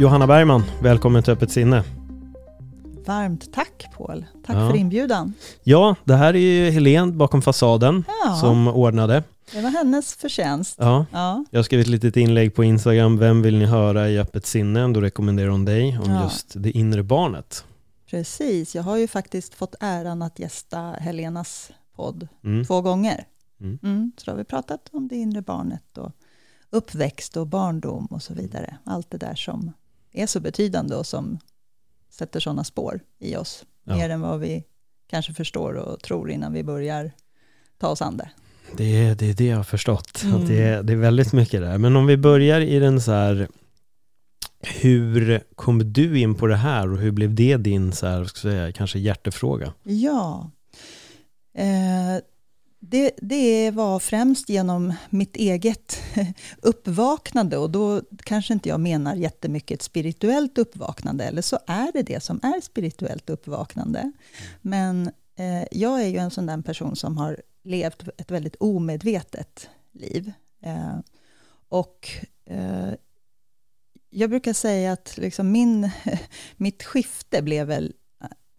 Johanna Bergman, välkommen till Öppet sinne. Varmt tack Paul. Tack Ja. för inbjudan. Ja, det här är ju Helene bakom fasaden Ja. som ordnade. Det var hennes förtjänst. Ja, Ja. jag skrivit ett litet inlägg på Instagram. Vem vill ni höra i Öppet sinne? Då rekommenderar hon dig om Ja. just det inre barnet. Precis, jag har ju faktiskt fått äran att gästa Helenas podd Mm. två gånger. Mm. Mm, så har vi pratat om det inre barnet och uppväxt och barndom och så vidare. Allt det där som är så betydande och som sätter sådana spår i oss. Ja. Mer än vad vi kanske förstår och tror innan vi börjar ta oss an det. Det är, det är det jag har förstått. Mm. Att det, är, det är väldigt mycket där. Men om vi börjar i den så här, hur kom du in på det här och hur blev det din, så här, ska säga, kanske hjärtefråga? Ja, eh, det, det var främst genom mitt eget uppvaknande och då kanske inte jag menar jättemycket ett spirituellt uppvaknande, eller så är det det som är spirituellt uppvaknande. Men eh, jag är ju en sån där person som har levt ett väldigt omedvetet liv. Eh, och eh, jag brukar säga att liksom min, mitt skifte blev väl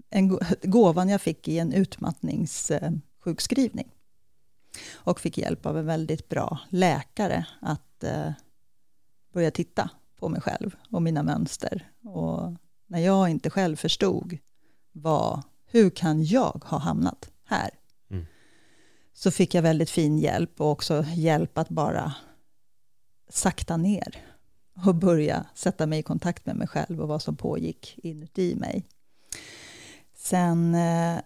en gåvan jag fick i en utmattningssjukskrivning. Och fick hjälp av en väldigt bra läkare att eh, börja titta på mig själv och mina mönster. Och när jag inte själv förstod vad, hur kan jag ha hamnat här? Mm. Så fick jag väldigt fin hjälp och också hjälp att bara sakta ner och börja sätta mig i kontakt med mig själv och vad som pågick inuti mig. Sen eh,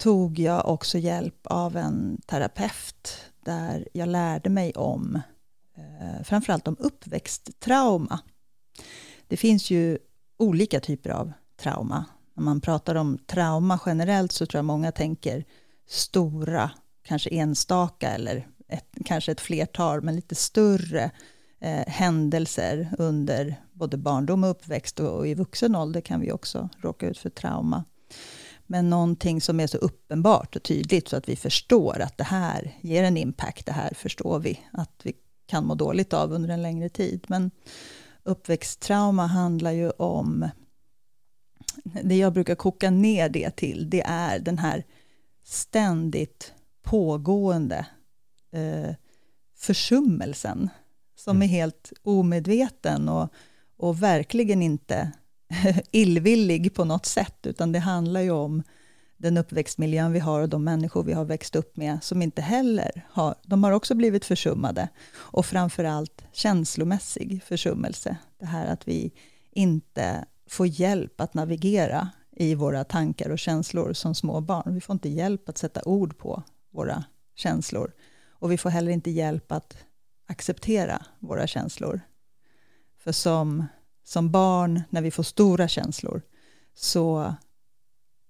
tog jag också hjälp av en terapeut där jag lärde mig om eh, framförallt om uppväxttrauma. Det finns ju olika typer av trauma. När man pratar om trauma generellt så tror jag många tänker stora, kanske enstaka eller ett, kanske ett flertal, men lite större eh, händelser under både barndom och uppväxt och, och i vuxen ålder kan vi också råka ut för trauma. Men någonting som är så uppenbart och tydligt så att vi förstår att det här ger en impact, det här förstår vi att vi kan må dåligt av under en längre tid. Men uppväxttrauma handlar ju om, det jag brukar koka ner det till, det är den här ständigt pågående eh, försummelsen som Mm. är helt omedveten och, och verkligen inte illvillig på något sätt, utan det handlar ju om den uppväxtmiljön vi har och de människor vi har växt upp med som inte heller har, de har också blivit försummade. Och framförallt känslomässig försummelse. Det här att vi inte får hjälp att navigera i våra tankar och känslor som små barn. Vi får inte hjälp att sätta ord på våra känslor. Och vi får heller inte hjälp att acceptera våra känslor. För som, som barn, när vi får stora känslor, så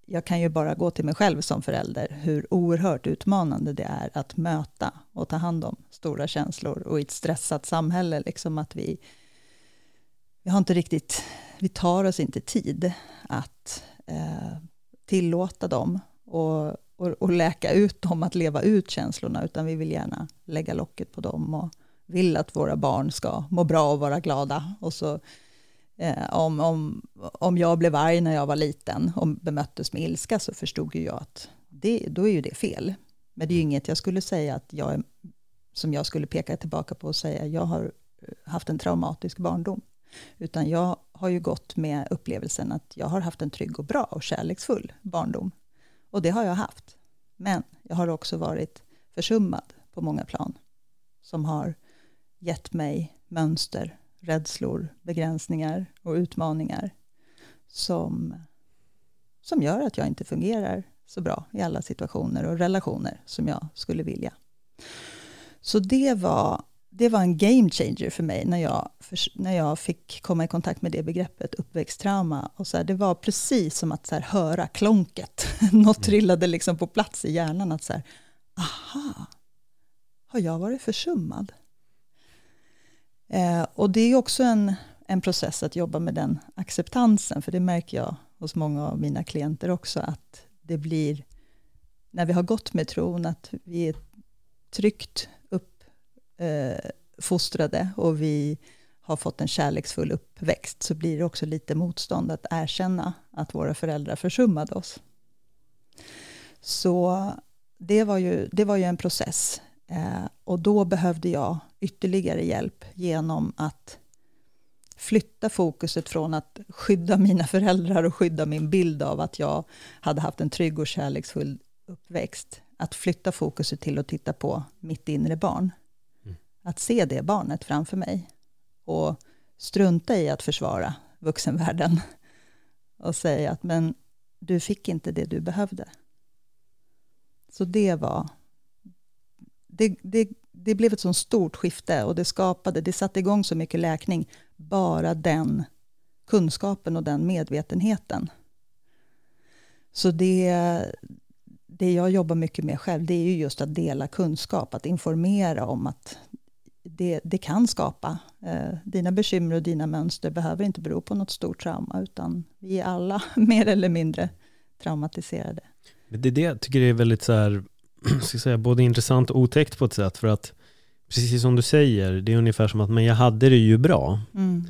jag kan ju bara gå till mig själv som förälder, hur oerhört utmanande det är att möta och ta hand om stora känslor och i ett stressat samhälle, liksom att vi, vi har inte riktigt, vi tar oss inte tid att eh, tillåta dem och, och, och läka ut dem, att leva ut känslorna, utan vi vill gärna lägga locket på dem och vill att våra barn ska må bra och vara glada. Och så Eh, om, om, om jag blev arg när jag var liten och bemöttes med ilska så förstod ju jag att det, då är ju det fel. Men det är ju inget jag skulle säga att jag är, som jag skulle peka tillbaka på och säga jag har eh, haft en traumatisk barndom. Utan jag har ju gått med upplevelsen att jag har haft en trygg och bra och kärleksfull barndom. Och det har jag haft. Men jag har också varit försummad på många plan. Som har gett mig mönster, rädslor, begränsningar och utmaningar. Som som gör att jag inte fungerar så bra i alla situationer och relationer som jag skulle vilja. Så det var, det var en game changer för mig när jag, när jag fick komma i kontakt med det begreppet uppväxttrauma. Och så här, det var precis som att så här, höra klonket. Något mm. trillade liksom på plats i hjärnan. att så här, Aha, har jag varit försummad? Eh, och det är också en, en process att jobba med den acceptansen. För det märker jag hos många av mina klienter också. Att det blir, när vi har gått med tron, att vi är tryggt uppfostrade eh, och vi har fått en kärleksfull uppväxt, så blir det också lite motstånd att erkänna att våra föräldrar försummade oss. Så det var ju, det var ju en process. Eh, och då behövde jag ytterligare hjälp genom att flytta fokuset från att skydda mina föräldrar och skydda min bild av att jag hade haft en trygg och kärleksfull uppväxt. Att flytta fokuset till att titta på mitt inre barn. Mm. Att se det barnet framför mig. Och strunta i att försvara vuxenvärlden. Och säga att men du fick inte det du behövde. Så det var... Det, det, det blev ett så stort skifte och det skapade, det satte igång så mycket läkning. Bara den kunskapen och den medvetenheten. Så det, det jag jobbar mycket med själv, det är ju just att dela kunskap, att informera om att det, det kan skapa. Eh, dina bekymmer och dina mönster behöver inte bero på något stort trauma, utan vi är alla mer eller mindre traumatiserade. Det är det jag tycker är väldigt så här, ska säga, både intressant och otäckt på ett sätt, för att precis som du säger, det är ungefär som att men jag hade det ju bra. Mm.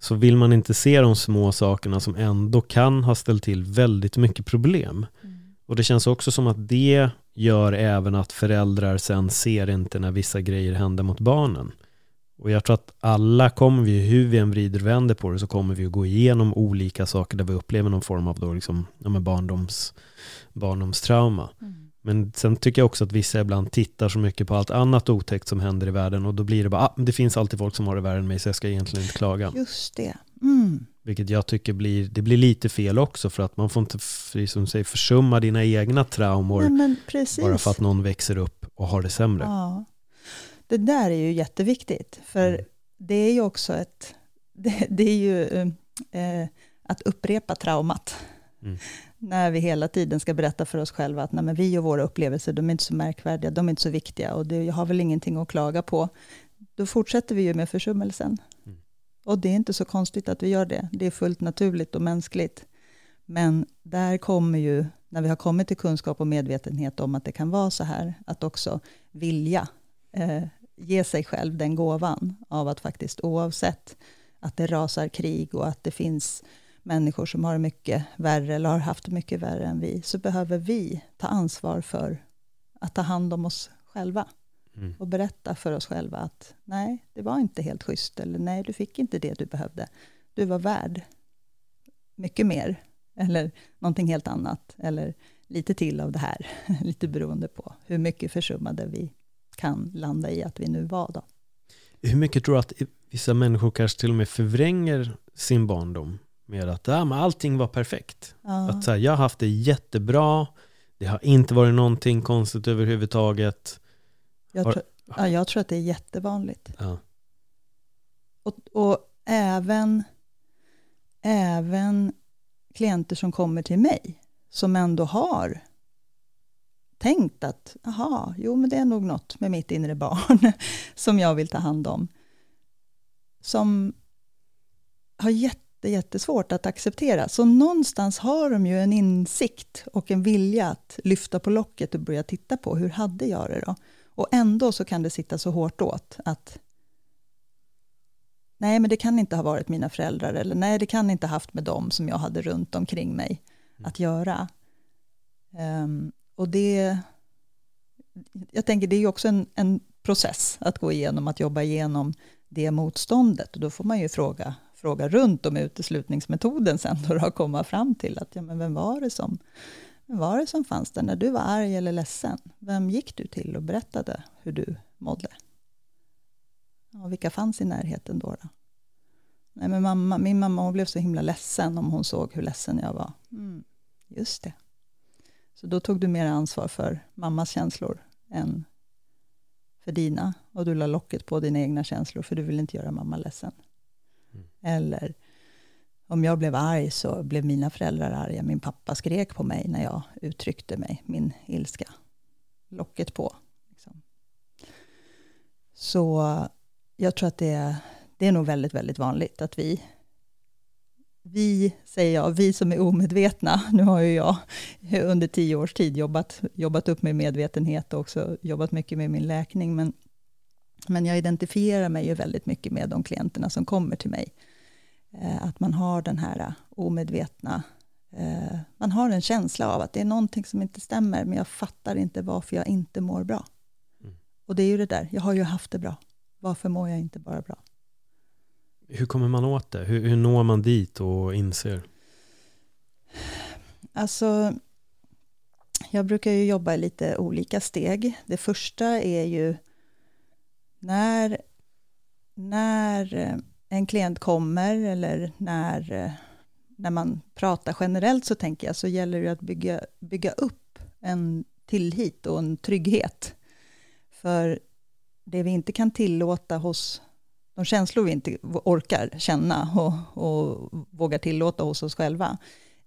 Så vill man inte se de små sakerna som ändå kan ha ställt till väldigt mycket problem. Mm. Och det känns också som att det gör även att föräldrar sen ser inte när vissa grejer händer mot barnen. Och jag tror att alla kommer vi, hur vi än vrider och vänder på det, så kommer vi att gå igenom olika saker där vi upplever någon form av då liksom, ja, barndoms, barndomstrauma. Mm. Men sen tycker jag också att vissa ibland tittar så mycket på allt annat otäckt som händer i världen och då blir det bara, ah, det finns alltid folk som har det värre än mig så jag ska egentligen inte klaga. Just det. Mm. Vilket jag tycker blir, det blir lite fel också för att man får inte, som säger, försumma dina egna traumor Nej, bara för att någon växer upp och har det sämre. Ja. Det där är ju jätteviktigt, för mm. det är ju också ett, det, det är ju eh, att upprepa traumat. Mm. När vi hela tiden ska berätta för oss själva att nej, men vi och våra upplevelser, de är inte så märkvärdiga, de är inte så viktiga och det, jag har väl ingenting att klaga på. Då fortsätter vi ju med försummelsen. Mm. Och det är inte så konstigt att vi gör det. Det är fullt naturligt och mänskligt. Men där kommer ju, när vi har kommit till kunskap och medvetenhet om att det kan vara så här, att också vilja eh, ge sig själv den gåvan av att faktiskt oavsett att det rasar krig och att det finns människor som har det mycket värre eller har haft det mycket värre än vi, så behöver vi ta ansvar för att ta hand om oss själva. Mm. Och berätta för oss själva att nej, det var inte helt schysst, eller nej, du fick inte det du behövde. Du var värd mycket mer, eller någonting helt annat, eller lite till av det här, lite beroende på hur mycket försummade vi kan landa i att vi nu var. Då. Hur mycket tror du att vissa människor kanske till och med förvränger sin barndom? Med att ja, men allting var perfekt. Ja. Att så här, jag har haft det jättebra, det har inte varit någonting konstigt överhuvudtaget. Jag, har, tror, ja, jag tror att det är jättevanligt. Ja. Och, och även, även klienter som kommer till mig, som ändå har tänkt att, aha, jo men det är nog något med mitt inre barn som jag vill ta hand om. Som har jätte, jättesvårt att acceptera. Så någonstans har de ju en insikt och en vilja att lyfta på locket och börja titta på, hur hade jag det då? Och ändå så kan det sitta så hårt åt att nej, men det kan inte ha varit mina föräldrar, eller nej, det kan inte ha haft med dem som jag hade runt omkring mig mm. att göra. Um, och det, jag tänker det är ju också en, en process att gå igenom, att jobba igenom det motståndet. Och då får man ju fråga, fråga runt om uteslutningsmetoden sen då och komma fram till att ja, men vem var det som vem var det som fanns där när du var arg eller ledsen? Vem gick du till och berättade hur du mådde? Och vilka fanns i närheten då? då? Nej, men mamma, min mamma hon blev så himla ledsen om hon såg hur ledsen jag var. Mm, just det. Så då tog du mer ansvar för mammas känslor än för dina. Och du la locket på dina egna känslor för du ville inte göra mamma ledsen. Mm. Eller om jag blev arg så blev mina föräldrar arga. Min pappa skrek på mig när jag uttryckte mig, min ilska. Locket på. Liksom. Så jag tror att det är, det är nog väldigt, väldigt vanligt att vi vi, säger jag, vi som är omedvetna, nu har ju jag under tio års tid jobbat, jobbat upp med medvetenhet och också jobbat mycket med min läkning, men, men jag identifierar mig ju väldigt mycket med de klienterna som kommer till mig. Eh, att man har den här omedvetna, eh, man har en känsla av att det är någonting som inte stämmer, men jag fattar inte varför jag inte mår bra. Mm. Och det är ju det där, jag har ju haft det bra, varför mår jag inte bara bra? Hur kommer man åt det? Hur, hur når man dit och inser? Alltså, jag brukar ju jobba i lite olika steg. Det första är ju när, när eh, en klient kommer eller när, eh, när man pratar generellt så tänker jag så gäller det att bygga, bygga upp en tillit och en trygghet. För det vi inte kan tillåta hos de känslor vi inte orkar känna och, och vågar tillåta hos oss själva,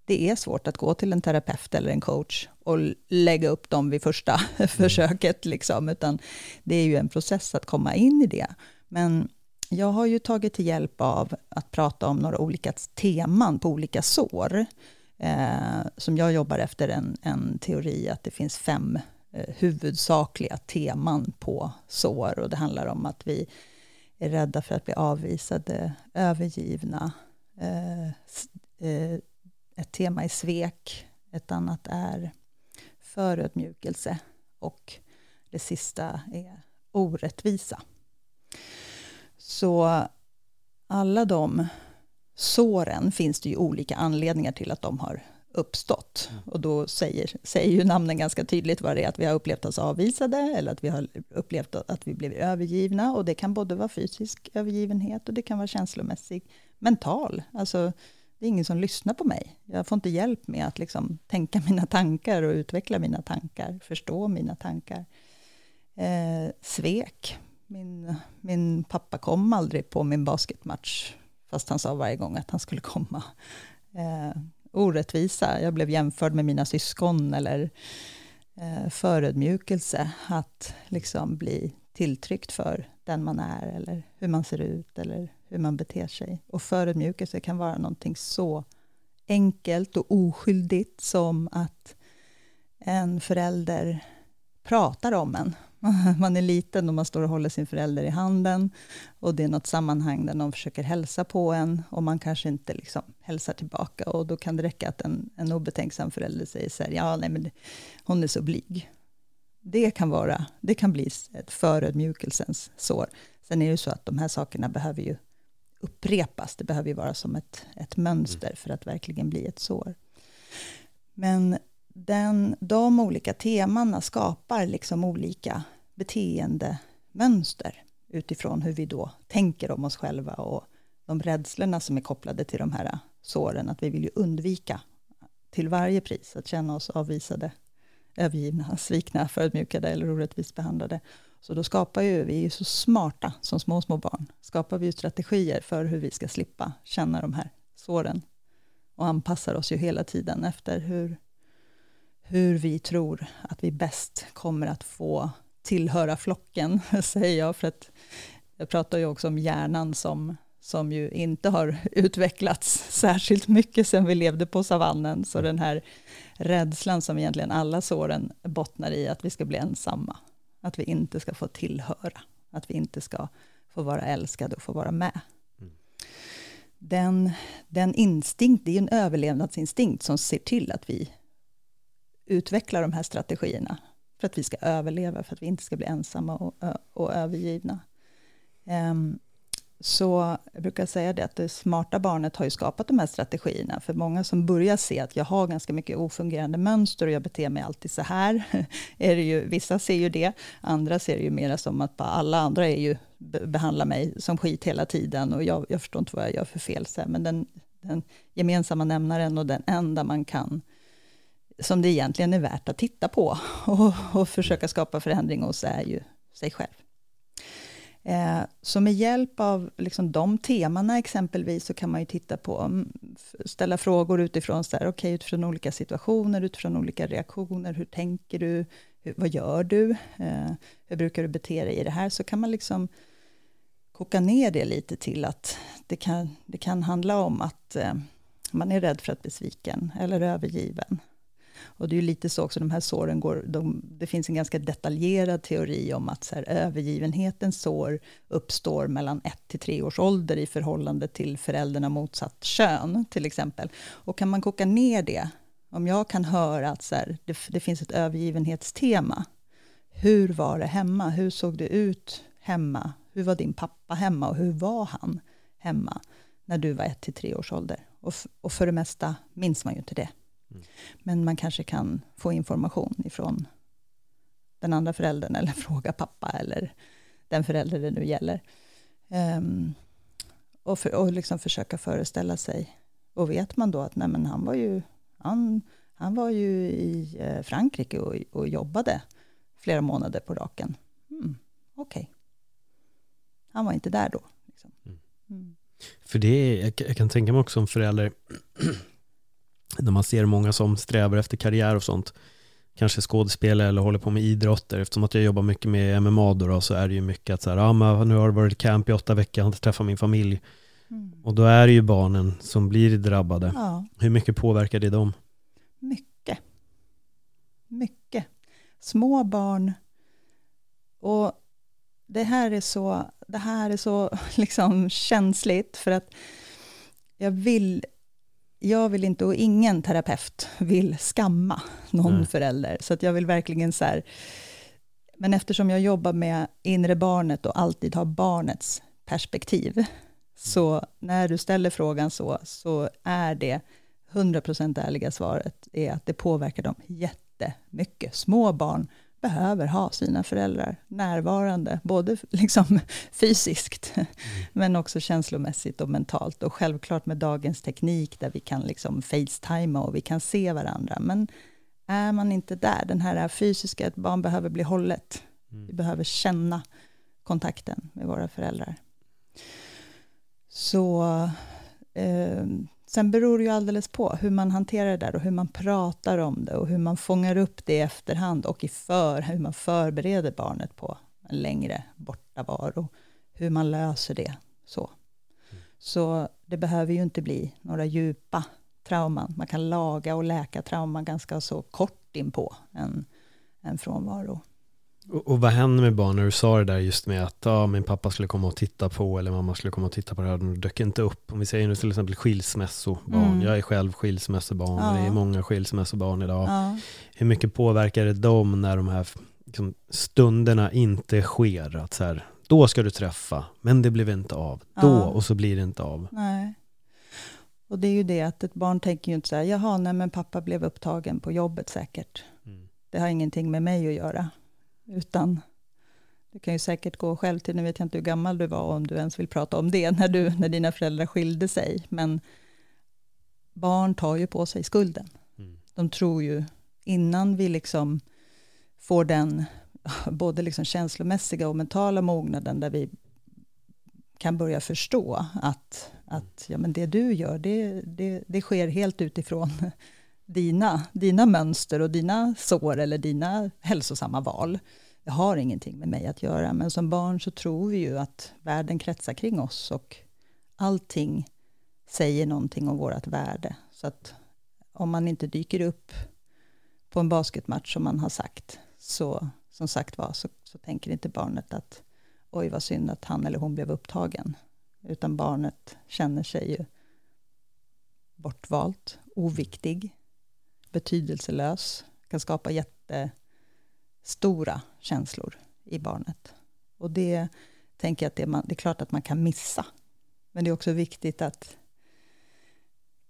det är svårt att gå till en terapeut eller en coach och lägga upp dem vid första mm. försöket. Liksom, utan det är ju en process att komma in i det. Men jag har ju tagit till hjälp av att prata om några olika teman på olika sår. Eh, som jag jobbar efter en, en teori att det finns fem eh, huvudsakliga teman på sår. Och det handlar om att vi är rädda för att bli avvisade, övergivna. Eh, eh, ett tema är svek, ett annat är förödmjukelse och det sista är orättvisa. Så alla de såren finns det ju olika anledningar till att de har uppstått. Mm. Och då säger, säger ju namnen ganska tydligt vad det är, att vi har upplevt oss avvisade eller att vi har upplevt att vi blev övergivna. Och det kan både vara fysisk övergivenhet och det kan vara känslomässig, mental. Alltså, det är ingen som lyssnar på mig. Jag får inte hjälp med att liksom tänka mina tankar och utveckla mina tankar, förstå mina tankar. Eh, svek. Min, min pappa kom aldrig på min basketmatch, fast han sa varje gång att han skulle komma. Eh, orättvisa. Jag blev jämförd med mina syskon eller eh, förödmjukelse. Att liksom bli tilltryckt för den man är eller hur man ser ut eller hur man beter sig. Och förödmjukelse kan vara någonting så enkelt och oskyldigt som att en förälder pratar om en man är liten och man står och håller sin förälder i handen och det är något sammanhang där någon försöker hälsa på en och man kanske inte liksom hälsar tillbaka och då kan det räcka att en, en obetänksam förälder säger så här, ja nej men hon är så blyg. Det kan vara, det kan bli ett förödmjukelsens sår. Sen är det ju så att de här sakerna behöver ju upprepas, det behöver ju vara som ett, ett mönster mm. för att verkligen bli ett sår. Men den, de olika temana skapar liksom olika beteendemönster utifrån hur vi då tänker om oss själva och de rädslorna som är kopplade till de här såren, att vi vill ju undvika till varje pris att känna oss avvisade, övergivna, svikna, förödmjukade eller orättvist behandlade. Så då skapar ju, vi är ju så smarta som små, små barn, skapar vi ju strategier för hur vi ska slippa känna de här såren. Och anpassar oss ju hela tiden efter hur, hur vi tror att vi bäst kommer att få tillhöra flocken, säger jag, för att jag pratar ju också om hjärnan som, som ju inte har utvecklats särskilt mycket sedan vi levde på savannen, så den här rädslan som egentligen alla såren bottnar i, att vi ska bli ensamma, att vi inte ska få tillhöra, att vi inte ska få vara älskade och få vara med. Mm. Den, den instinkt, det är en överlevnadsinstinkt som ser till att vi utveckla de här strategierna för att vi ska överleva, för att vi inte ska bli ensamma och, och övergivna. Um, så jag brukar säga det att det smarta barnet har ju skapat de här strategierna. För många som börjar se att jag har ganska mycket ofungerande mönster och jag beter mig alltid så här. är det ju, vissa ser ju det, andra ser det ju mer som att bara alla andra är ju, behandlar mig som skit hela tiden och jag, jag förstår inte vad jag gör för fel. Men den, den gemensamma nämnaren och den enda man kan som det egentligen är värt att titta på och, och försöka skapa förändring hos är ju sig själv. Eh, så med hjälp av liksom de temana exempelvis så kan man ju titta på, mm, ställa frågor utifrån, så här, okay, utifrån olika situationer, utifrån olika reaktioner, hur tänker du, hur, vad gör du, eh, hur brukar du bete dig i det här, så kan man liksom koka ner det lite till att det kan, det kan handla om att eh, man är rädd för att bli sviken eller övergiven. Och det är ju lite så också, de här såren går, de, det finns en ganska detaljerad teori om att så här, övergivenhetens sår uppstår mellan ett till tre års ålder i förhållande till föräldrarna motsatt kön, till exempel. Och kan man koka ner det, om jag kan höra att så här, det, det finns ett övergivenhetstema, hur var det hemma? Hur såg det ut hemma? Hur var din pappa hemma och hur var han hemma när du var ett till tre års ålder? Och, och för det mesta minns man ju inte det. Mm. Men man kanske kan få information ifrån den andra föräldern eller fråga pappa eller den förälder det nu gäller. Um, och, för, och liksom försöka föreställa sig. Och vet man då att nej men han var ju, han, han var ju i eh, Frankrike och, och jobbade flera månader på raken. Mm, Okej. Okay. Han var inte där då. Liksom. Mm. För det är, jag, jag kan tänka mig också som förälder, när man ser många som strävar efter karriär och sånt, kanske skådespelare eller håller på med idrotter, eftersom att jag jobbar mycket med MMA då, då så är det ju mycket att så här, ja, men nu har det varit camp i åtta veckor, jag har inte träffat min familj. Mm. Och då är det ju barnen som blir drabbade. Ja. Hur mycket påverkar det dem? Mycket. Mycket. Små barn. Och det här är så, det här är så liksom känsligt, för att jag vill jag vill inte, och ingen terapeut vill skamma någon mm. förälder. Så att jag vill verkligen så här, men eftersom jag jobbar med inre barnet och alltid har barnets perspektiv, så när du ställer frågan så, så är det 100% ärliga svaret är att det påverkar dem jättemycket. Små barn behöver ha sina föräldrar närvarande, både liksom fysiskt, mm. men också känslomässigt och mentalt. Och självklart med dagens teknik, där vi kan liksom facetima och vi kan se varandra. Men är man inte där, den här fysiska, ett barn behöver bli hållet. Mm. Vi behöver känna kontakten med våra föräldrar. Så eh, Sen beror det ju alldeles på hur man hanterar det där och hur man pratar om det och hur man fångar upp det i efterhand och i för, hur man förbereder barnet på en längre bortavaro. Hur man löser det. Så. så det behöver ju inte bli några djupa trauman. Man kan laga och läka trauman ganska så kort in på en, en frånvaro. Och, och, vad händer med barn när du sa det där just med att ja, min pappa skulle komma och titta på eller mamma skulle komma och titta på det här det dök inte upp. Om vi säger nu till exempel skilsmässobarn. Mm. Jag är själv skilsmässobarn ja. det är många skilsmässobarn idag. Ja. Hur mycket påverkar det dem när de här liksom, stunderna inte sker? Att så här, då ska du träffa, men det blev inte av. Då, ja. och så blir det inte av. Nej. Och det är ju det att ett barn tänker ju inte så här, jaha, nej men pappa blev upptagen på jobbet säkert. Mm. Det har ingenting med mig att göra. Utan du kan ju säkert gå själv till, nu vet jag inte hur gammal du var, om du ens vill prata om det, när, du, när dina föräldrar skilde sig. Men barn tar ju på sig skulden. Mm. De tror ju, innan vi liksom får den både liksom känslomässiga och mentala mognaden, där vi kan börja förstå att, att ja, men det du gör, det, det, det sker helt utifrån dina, dina mönster och dina sår eller dina hälsosamma val. Det har ingenting med mig att göra, men som barn så tror vi ju att världen kretsar kring oss och allting säger någonting om vårt värde. Så att om man inte dyker upp på en basketmatch som man har sagt, så som sagt var, så, så tänker inte barnet att oj vad synd att han eller hon blev upptagen. Utan barnet känner sig ju bortvalt, oviktig, betydelselös, kan skapa jättestora känslor i barnet. Och det tänker jag att det, man, det är klart att man kan missa. Men det är också viktigt att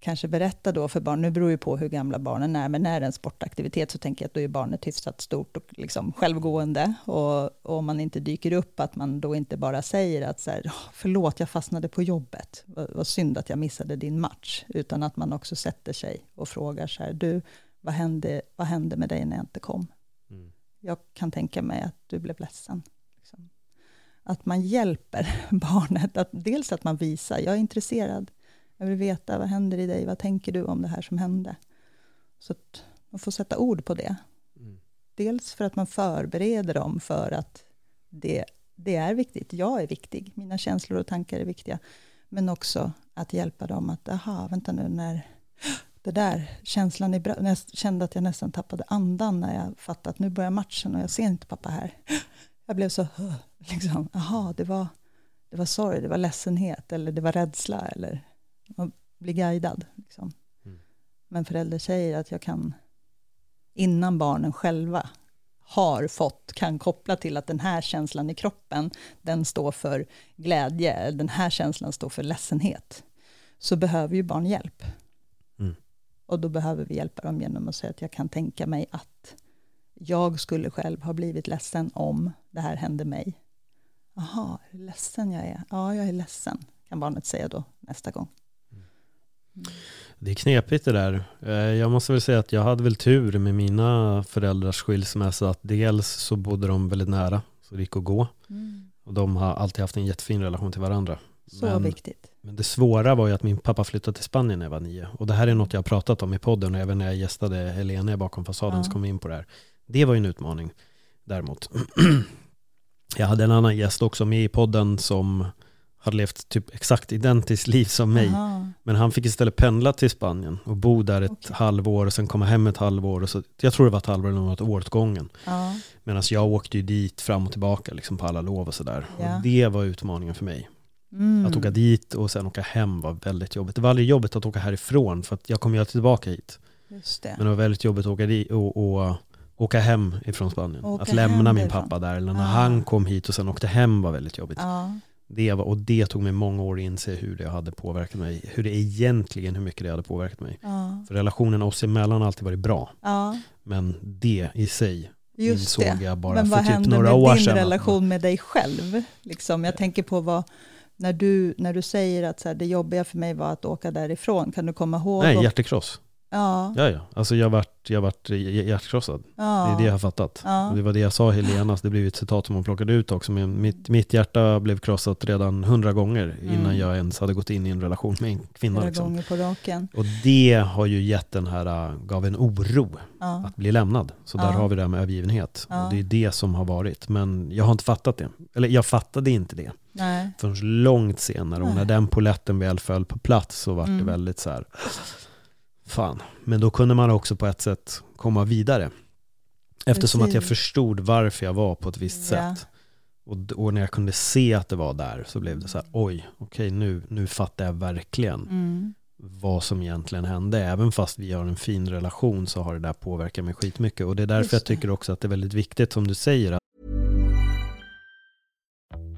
kanske berätta då för barn, nu beror ju på hur gamla barnen är, men när det är en sportaktivitet så tänker jag att då är barnet hyfsat stort och liksom självgående. Och, och om man inte dyker upp, att man då inte bara säger att så här, förlåt, jag fastnade på jobbet, vad, vad synd att jag missade din match, utan att man också sätter sig och frågar så här, du, vad hände, vad hände med dig när jag inte kom? Mm. Jag kan tänka mig att du blev ledsen. Liksom. Att man hjälper barnet, att, dels att man visar, jag är intresserad, jag vill veta vad händer i dig, vad tänker du om det här som hände? Så att man får sätta ord på det. Mm. Dels för att man förbereder dem för att det, det är viktigt, jag är viktig, mina känslor och tankar är viktiga, men också att hjälpa dem att, aha, vänta nu, när det där känslan i när jag kände att jag nästan tappade andan när jag fattade att nu börjar matchen och jag ser inte pappa här. Jag blev så, liksom, aha, det var, det var sorg, det var ledsenhet eller det var rädsla eller att bli guidad. Liksom. Mm. Men förälder säger att jag kan, innan barnen själva har fått, kan koppla till att den här känslan i kroppen, den står för glädje, den här känslan står för ledsenhet, så behöver ju barn hjälp. Mm. Och då behöver vi hjälpa dem genom att säga att jag kan tänka mig att jag skulle själv ha blivit ledsen om det här hände mig. Jaha, ledsen jag är? Ja, jag är ledsen, kan barnet säga då nästa gång. Det är knepigt det där. Eh, jag måste väl säga att jag hade väl tur med mina föräldrars skilsmässa. Att dels så bodde de väldigt nära, så det gick att gå. Mm. Och de har alltid haft en jättefin relation till varandra. Så men, viktigt. Men det svåra var ju att min pappa flyttade till Spanien när jag var nio. Och det här är något jag har pratat om i podden och även när jag gästade Helene bakom fasaden ja. så kom vi in på det här. Det var ju en utmaning däremot. jag hade en annan gäst också med i podden som hade levt typ exakt identiskt liv som mig. Aha. Men han fick istället pendla till Spanien och bo där ett okay. halvår och sen komma hem ett halvår. Och så, jag tror det var ett halvår eller något år åt gången. Ja. Medan jag åkte ju dit fram och tillbaka liksom på alla lov och sådär. Ja. Och det var utmaningen för mig. Mm. Att åka dit och sen åka hem var väldigt jobbigt. Det var aldrig jobbigt att åka härifrån för att jag kommer ju tillbaka hit. Men det var väldigt jobbigt att åka dit och, och åka hem ifrån Spanien. Åka att lämna min pappa där. Eller när ja. han kom hit och sen åkte hem var väldigt jobbigt. Ja. Det var, och det tog mig många år att inse hur det hade påverkat mig. Hur det egentligen, hur mycket det hade påverkat mig. Ja. För relationen oss emellan har alltid varit bra. Ja. Men det i sig Just insåg det. jag bara för typ några år sedan. Men vad hände med din relation med dig själv? Liksom, jag tänker på vad, när du, när du säger att så här, det jobbiga för mig var att åka därifrån, kan du komma ihåg? Nej, hjärtekross. Ja. ja, ja. Alltså jag vart, jag vart hjärtkrossad. Ja. Det är det jag har fattat. Ja. Och det var det jag sa Helena, det blev ett citat som hon plockade ut också. Men mitt, mitt hjärta blev krossat redan hundra gånger mm. innan jag ens hade gått in i en relation med en kvinna. Liksom. gånger på raken. Och det har ju gett den här, äh, gav en oro ja. att bli lämnad. Så där har vi det här med övergivenhet. Och det är det som har varit. Men jag har inte fattat det. Eller jag fattade inte det. Nej. Förrän långt senare. Och när den poletten väl föll på plats så var mm. det väldigt så här fan. Men då kunde man också på ett sätt komma vidare. Eftersom Precis. att jag förstod varför jag var på ett visst ja. sätt. Och, och, när jag kunde se att det var där så blev det så här, oj, okej nu, nu fattar jag verkligen mm. vad som egentligen hände. Även fast vi har en fin relation så har det där påverkat mig skitmycket. Och det är därför jag tycker också att det är väldigt viktigt som du säger.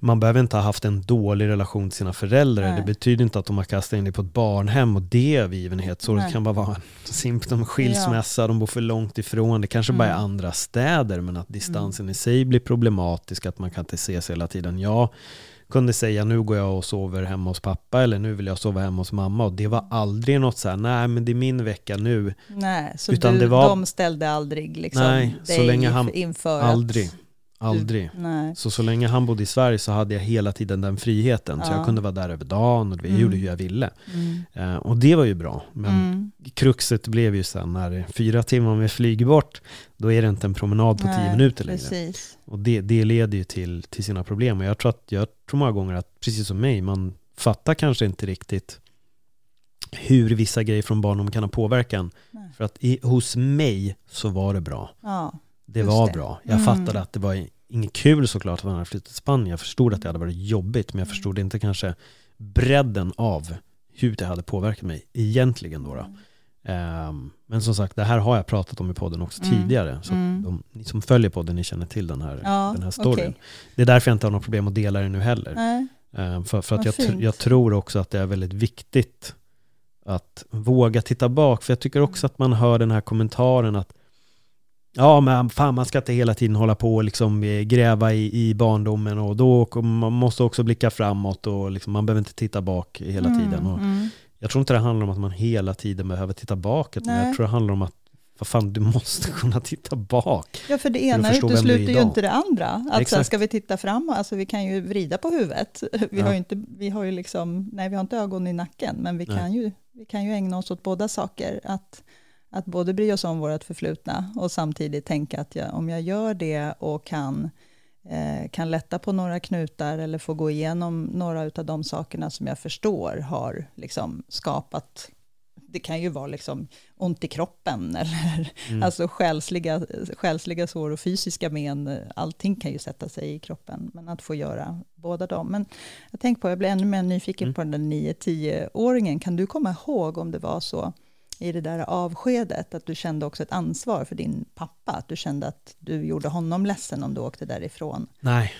Man behöver inte ha haft en dålig relation till sina föräldrar. Nej. Det betyder inte att de har kastat in dig på ett barnhem och det är övergivenhet. Så Nej. det kan bara vara en symptom, skilsmässa, ja. de bor för långt ifrån. Det kanske mm. bara är mm. andra städer men att distansen mm. i sig blir problematisk, att man kan inte ses hela tiden. Jag kunde säga nu går jag och sover hemma hos pappa eller nu vill jag sova hemma hos mamma och det var aldrig något så här, nej men det är min vecka nu. Nej, så Utan du, det var, de ställde aldrig liksom nej, så länge han, inför aldrig. Att Aldrig. Nej. Så så länge han bodde i Sverige så hade jag hela tiden den friheten. Ja. Så jag kunde vara där över dagen och jag mm. gjorde hur jag ville. Mm. Uh, och det var ju bra. Men mm. kruxet blev ju sen när fyra timmar med flyg bort, då är det inte en promenad på Nej, tio minuter längre. Precis. Och det, det leder ju till, till sina problem. Och jag tror, att, jag tror många gånger att, precis som mig, man fattar kanske inte riktigt hur vissa grejer från barndomen kan ha påverkan. Nej. För att i, hos mig så var det bra. Ja, Det Just var det. bra. Jag Mm. fattade att det var inget kul såklart att han hade flyttat till Spanien. Jag förstod att det hade varit jobbigt, men jag förstod inte kanske bredden av hur det hade påverkat mig egentligen då. då. Ehm, men som sagt, det här har jag pratat om i podden också Mm. tidigare. Så Mm. de, ni som följer podden, ni känner till den här, Ja, den här storyn. okej. Det är därför jag inte har något problem att dela det nu heller. nej. Ehm, för för att jag, jag tror också att det är väldigt viktigt att våga titta bak. För jag tycker också att man hör den här kommentaren att Ja men fan man ska inte hela tiden hålla på och liksom eh, gräva i, i barndomen och då man måste också blicka framåt och liksom, man behöver inte titta bak hela Mm, tiden. Och mm. jag tror inte det handlar om att man hela tiden behöver titta bakåt, men Nej. jag tror det handlar om att vad fan, du måste kunna titta bak. Ja, för det ena utesluter ju inte det andra. Att Exakt. ska vi titta fram, alltså vi kan ju vrida på huvudet. Vi Ja. har ju inte, vi har ju liksom, nej vi har inte ögon i nacken, men vi Nej. kan, ju, vi kan ju ägna oss åt båda saker. Att, att både bry oss om vårt förflutna och samtidigt tänka att jag, om jag gör det och kan, eh, kan lätta på några knutar eller få gå igenom några av de sakerna som jag förstår har liksom skapat det kan ju vara liksom ont i kroppen eller Mm. alltså själsliga, själsliga sår och fysiska men. Allting kan ju sätta sig i kroppen, men att få göra båda dem. Men jag tänker på, jag blir ännu mer nyfiken Mm. på den där 9-10-åringen. Kan du komma ihåg om det var så i det där avskedet, att du kände också ett ansvar för din pappa, att du kände att du gjorde honom ledsen om du åkte därifrån? Nej,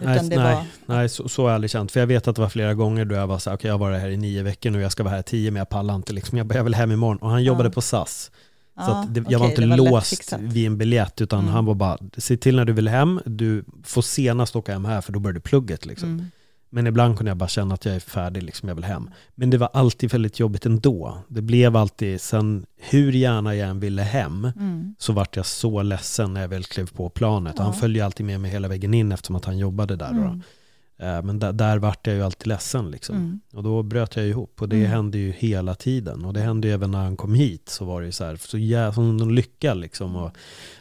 Utan nej, var, nej så, så har jag aldrig känt. För jag vet att det var flera gånger då jag var så här, okej jag har varit här i nio veckor nu, jag ska vara här tio, men jag pallar inte. Liksom. Jag, jag vill hem imorgon. Och han jobbade Ja. på SAS. Så Ja, det, jag var inte var låst vid en biljett, utan Mm. han var bara, se till när du vill hem, du får senast åka hem här, för då börjar du plugget. Liksom. Mm. Men ibland kunde jag bara känna att jag är färdig, liksom, jag vill hem. Men det var alltid väldigt jobbigt ändå. Det blev alltid, sen hur gärna jag än ville hem, Mm. så vart jag så ledsen när jag väl klev på planet. Ja. han följde alltid med mig hela vägen in eftersom att han jobbade där. Mm. Eh, Men där, där vart jag ju alltid ledsen. Liksom. Mm. Och då bröt jag ihop. Och det Mm. hände ju hela tiden. Och det hände ju även när han kom hit. Så var det ju så här, så jä- som en lycka liksom. Och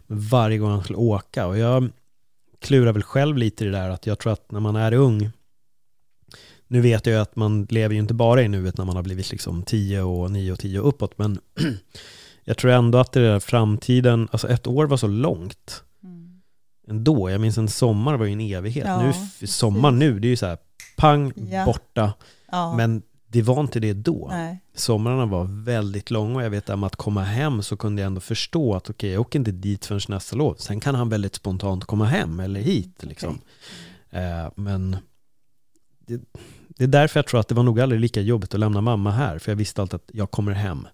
varje gång han skulle åka. Och jag klurar väl själv lite i det där att jag tror att när man är ung nu vet jag att man lever ju inte bara i nuet när man har blivit liksom 10 och 9 och 10 och uppåt, men jag tror ändå att det där framtiden, alltså ett år var så långt Mm. ändå. Jag minns en sommar var ju en evighet. Ja, nu, sommar precis. nu, det är ju så här pang, Ja. borta. Ja. Men det var inte det då. Nej. Somrarna var väldigt långa och jag vet att att komma hem så kunde jag ändå förstå att okej, jag åker inte dit förrän nästa lov. Sen kan han väldigt spontant komma hem eller hit. Liksom. Eh, men det, det är därför jag tror att det var nog aldrig lika jobbigt att lämna mamma här. För jag visste alltid att jag kommer hem.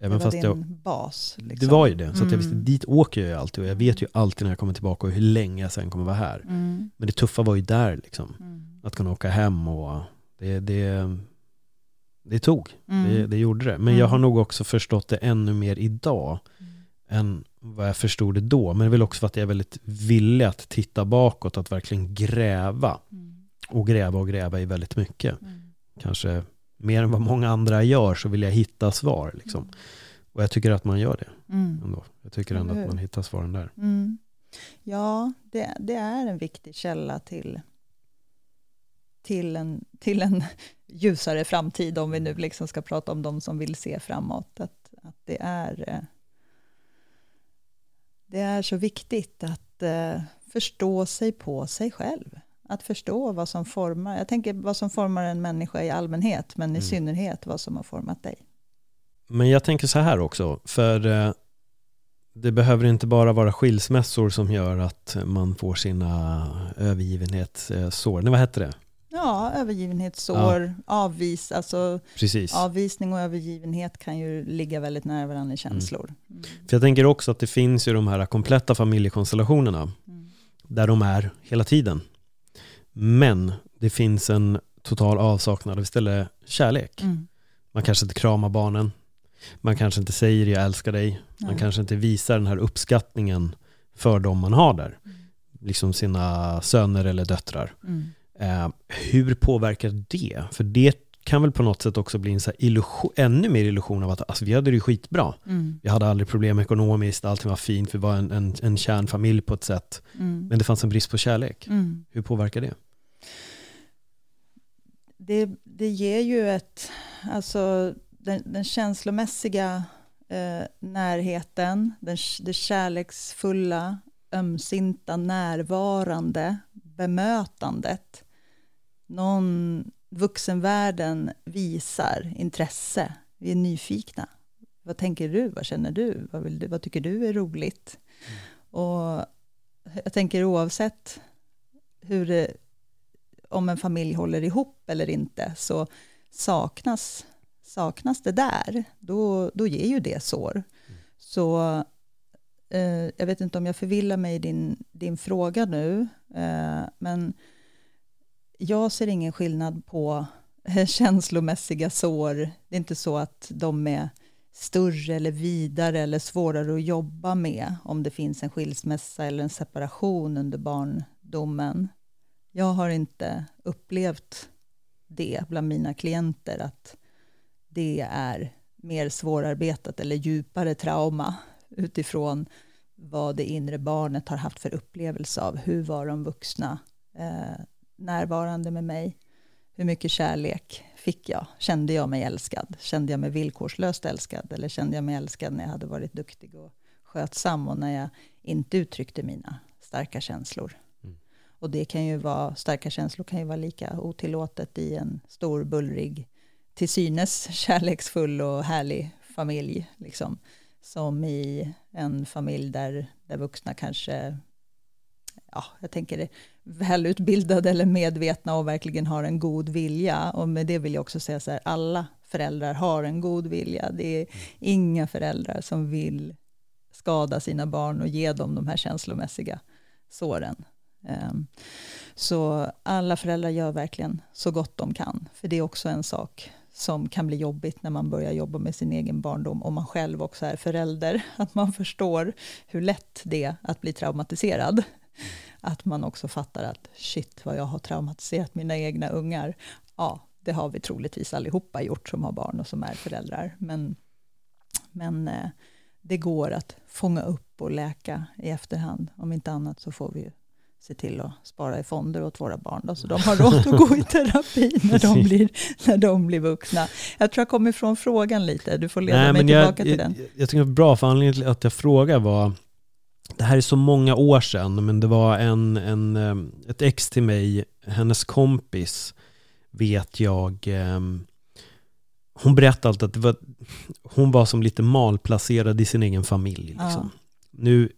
Det Även var fast din jag, bas. det Liksom. var ju det. Så att jag visste, Mm. dit åker jag ju alltid. Och jag vet ju alltid när jag kommer tillbaka och hur länge jag sen kommer vara här. Mm. Men det tuffa var ju där liksom. Mm. Att kunna åka hem och det, det, det tog. Mm. Det, det gjorde det. Men Mm. jag har nog också förstått det ännu mer idag än vad jag förstod det då. Men det är väl också för att jag är väldigt villig att titta bakåt, att verkligen gräva. Mm. Och gräva och gräva i väldigt mycket. Mm. Kanske mer än vad många andra gör så vill jag hitta svar. Liksom. Och jag tycker att man gör det Mm. ändå. Jag tycker ändå att man hittar svaren där. Mm. Ja, det, det är en viktig källa till, till, en, till en ljusare framtid, om vi nu liksom ska prata om de som vill se framåt. Att, att det, är, eh, det är så viktigt att eh, förstå sig på sig själv. Att förstå vad som formar, jag tänker vad som formar en människa i allmänhet, men i Mm. synnerhet vad som har format dig. Men jag tänker så här också, för eh, det behöver inte bara vara skilsmässor som gör att man får sina övergivenhetssår. Nej, vad hette det? Ja, övergivenhetssår, avvis, alltså Precis. Avvisning och övergivenhet kan ju ligga väldigt nära varandra i känslor. Mm. För jag tänker också att det finns ju de här kompletta familjekonstellationerna Mm. där de är hela tiden. Men det finns en total avsaknad av istället kärlek. Mm. Man kanske inte kramar barnen. Man kanske inte säger jag älskar dig. Man Nej. kanske inte visar den här uppskattningen för dem man har där. Mm. Liksom sina söner eller döttrar. Mm. Eh, hur påverkar det? För det kan väl på något sätt också bli en så illusion, ännu mer illusion av att alltså, vi hade det ju skitbra. Mm. Vi hade aldrig problem ekonomiskt, allting var fint, vi var en, en, en kärnfamilj på ett sätt. Mm. Men det fanns en brist på kärlek. Mm. Hur påverkar det? Det, det ger ju ett, alltså den, den känslomässiga eh, närheten, den, det kärleksfulla, ömsinta, närvarande bemötandet. Någon, vuxenvärlden visar intresse, vi är nyfikna. Vad tänker du? Vad känner du? Vad, du? vad tycker du är roligt? Mm. Och jag tänker oavsett hur det, om en familj håller ihop eller inte, så saknas, saknas det där, då, då ger ju det sår. Mm. Så eh, jag vet inte om jag förvillar mig i din, din fråga nu, eh, men jag ser ingen skillnad på eh, känslomässiga sår. Det är inte så att de är större eller vidare eller svårare att jobba med om det finns en skilsmässa eller en separation under barndomen. Jag har inte upplevt det bland mina klienter att det är mer svårarbetat eller djupare trauma utifrån vad det inre barnet har haft för upplevelse av. Hur var de vuxna eh, närvarande med mig? Hur mycket kärlek fick jag? Kände jag mig älskad? Kände jag mig villkorslöst älskad? Eller kände jag mig älskad när jag hade varit duktig och skötsam och när jag inte uttryckte mina starka känslor? Mm. Och det kan ju vara, starka känslor kan ju vara lika otillåtet i en stor, bullrig, till synes kärleksfull och härlig familj, liksom, som i en familj där, där vuxna kanske ja, jag tänker välutbildade eller medvetna och verkligen har en god vilja. Och med det vill jag också säga så här, alla föräldrar har en god vilja. Det är inga föräldrar som vill skada sina barn och ge dem de här känslomässiga såren. Ehm, så alla föräldrar gör verkligen så gott de kan, för det är också en sak som kan bli jobbigt när man börjar jobba med sin egen barndom, om man själv också är förälder, att man förstår hur lätt det är att bli traumatiserad att man också fattar att shit vad jag har traumatiserat mina egna ungar. Ja, det har vi troligtvis allihopa gjort som har barn och som är föräldrar. Men, men eh, det går att fånga upp och läka i efterhand. Om inte annat så får vi ju se till att spara i fonder åt våra barn då, så de har råd att gå i terapi när de blir, när de blir vuxna. Jag tror jag kom ifrån frågan lite, du får leda Nej, mig tillbaka jag, till den. Jag, jag tycker det var bra, för anledningen till att jag frågar var det här är så många år sedan, men det var en, en, eh, ett ex till mig, hennes kompis, vet jag, eh, hon berättade alltid att det var, hon var som lite malplacerad i sin egen familj. Liksom. Ja. Nu,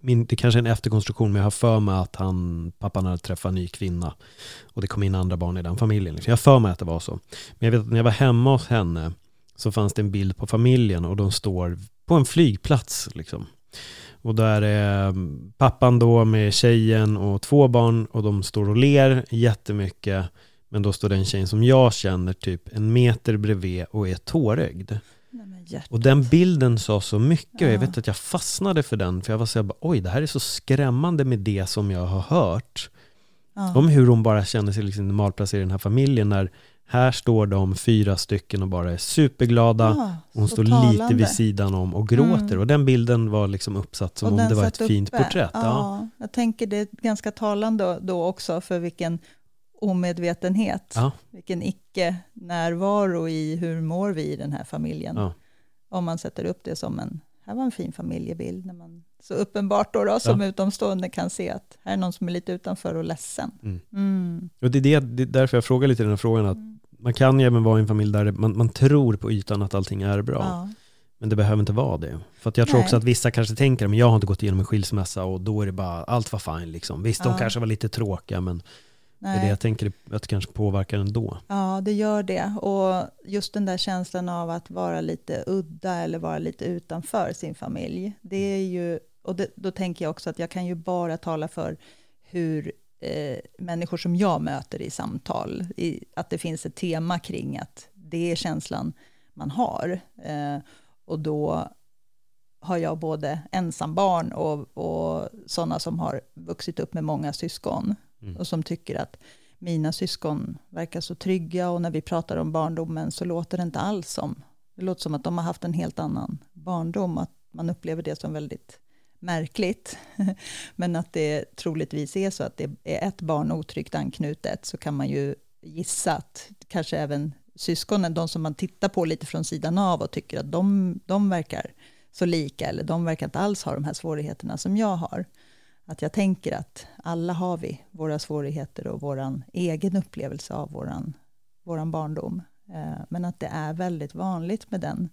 min, det kanske är en efterkonstruktion, men jag har för mig att han, pappan hade träffat en ny kvinna och det kom in andra barn i den familjen. Liksom. Jag har för mig att det var så. Men jag vet att när jag var hemma hos henne så fanns det en bild på familjen och de står på en flygplats. Liksom. Och där är pappan då med tjejen och två barn och de står och ler jättemycket. Men då står den tjejen som jag känner typ en meter bredvid och är tårögd. Och den bilden sa så mycket och jag vet att jag fastnade för den. För jag var så här, oj det här är så skrämmande med det som jag har hört. Ja. Om hur hon bara känner sig liksom malplacerad i den här familjen. När här står de fyra stycken och bara är superglada. Ja, hon står talande. lite vid sidan om och gråter. Mm. Och den bilden var liksom uppsatt som och om det var ett uppe. fint porträtt. Ja, ja, Jag tänker det är ganska talande då också för vilken omedvetenhet, ja. vilken icke-närvaro i hur mår vi i den här familjen. Ja. Om man sätter upp det som en, här var en fin familjebild, när man så uppenbart då, då som ja. utomstående kan se att här är någon som är lite utanför och ledsen. Mm. Mm. Och det är, det, det är därför jag frågar lite den här frågan, att mm. Man kan ju även vara i en familj där man, man tror på ytan att allting är bra. Ja. Men det behöver inte vara det. För jag tror Nej. också att vissa kanske tänker, men jag har inte gått igenom en skilsmässa och då är det bara, allt var fine liksom. Visst, ja. de kanske var lite tråkiga, men Nej. det är det jag tänker att det kanske påverkar ändå. Ja, det gör det. Och just den där känslan av att vara lite udda eller vara lite utanför sin familj, det är ju och det, då tänker jag också att jag kan ju bara tala för hur eh, människor som jag möter i samtal, i, att det finns ett tema kring att det är känslan man har. Eh, och då har jag både ensambarn och, och sådana som har vuxit upp med många syskon mm. och som tycker att mina syskon verkar så trygga och när vi pratar om barndomen så låter det inte alls som, det låter som att de har haft en helt annan barndom, att man upplever det som väldigt märkligt, men att det troligtvis är så att det är ett barn otryggt anknutet, så kan man ju gissa att kanske även syskonen, de som man tittar på lite från sidan av och tycker att de, de verkar så lika, eller de verkar inte alls ha de här svårigheterna som jag har. Att jag tänker att alla har vi våra svårigheter och vår egen upplevelse av vår våran barndom. Eh, men att det är väldigt vanligt med den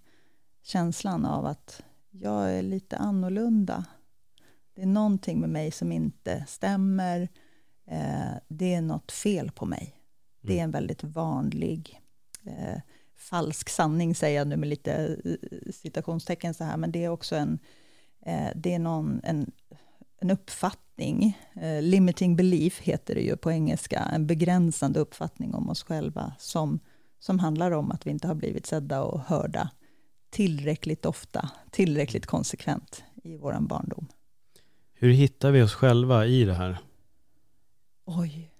känslan av att jag är lite annorlunda. Det är någonting med mig som inte stämmer. Eh, det är något fel på mig. Det är mm. en väldigt vanlig eh, falsk sanning, säger jag nu med lite citationstecken så här, men det är också en, det är någon, en, en uppfattning, limiting belief heter det ju på engelska, en begränsande uppfattning om oss själva som som handlar om att vi inte har blivit sedda och hörda tillräckligt ofta, tillräckligt konsekvent i vår barndom. Hur hittar vi oss själva i det här? Oj.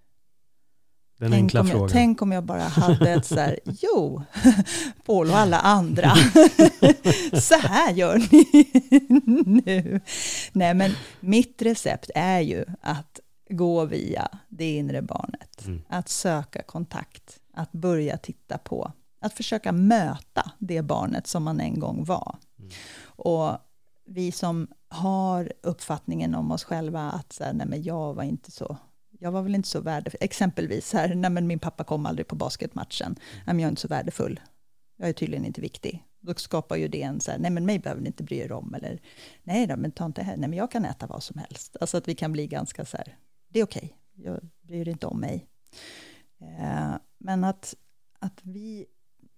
Den tänk enkla om frågan. Jag, tänk om jag bara hade ett så här, jo, Paul och alla andra, så här gör ni nu. Nej, men mitt recept är ju att gå via det inre barnet, mm. att söka kontakt att börja titta på, att försöka möta det barnet som man en gång var. Mm. Och vi som har uppfattningen om oss själva att så här, nej men jag var inte så, jag var väl inte så värdefull, exempelvis här, nej men min pappa kom aldrig på basketmatchen, mm. nej men jag är inte så värdefull, jag är tydligen inte viktig. Då skapar ju det en så här, nej men mig behöver ni inte bry er om, eller nej då, men ta inte här, nej men jag kan äta vad som helst. Alltså att vi kan bli ganska så här, det är okej, okay. jag bryr inte om mig. Eh, men att, att vi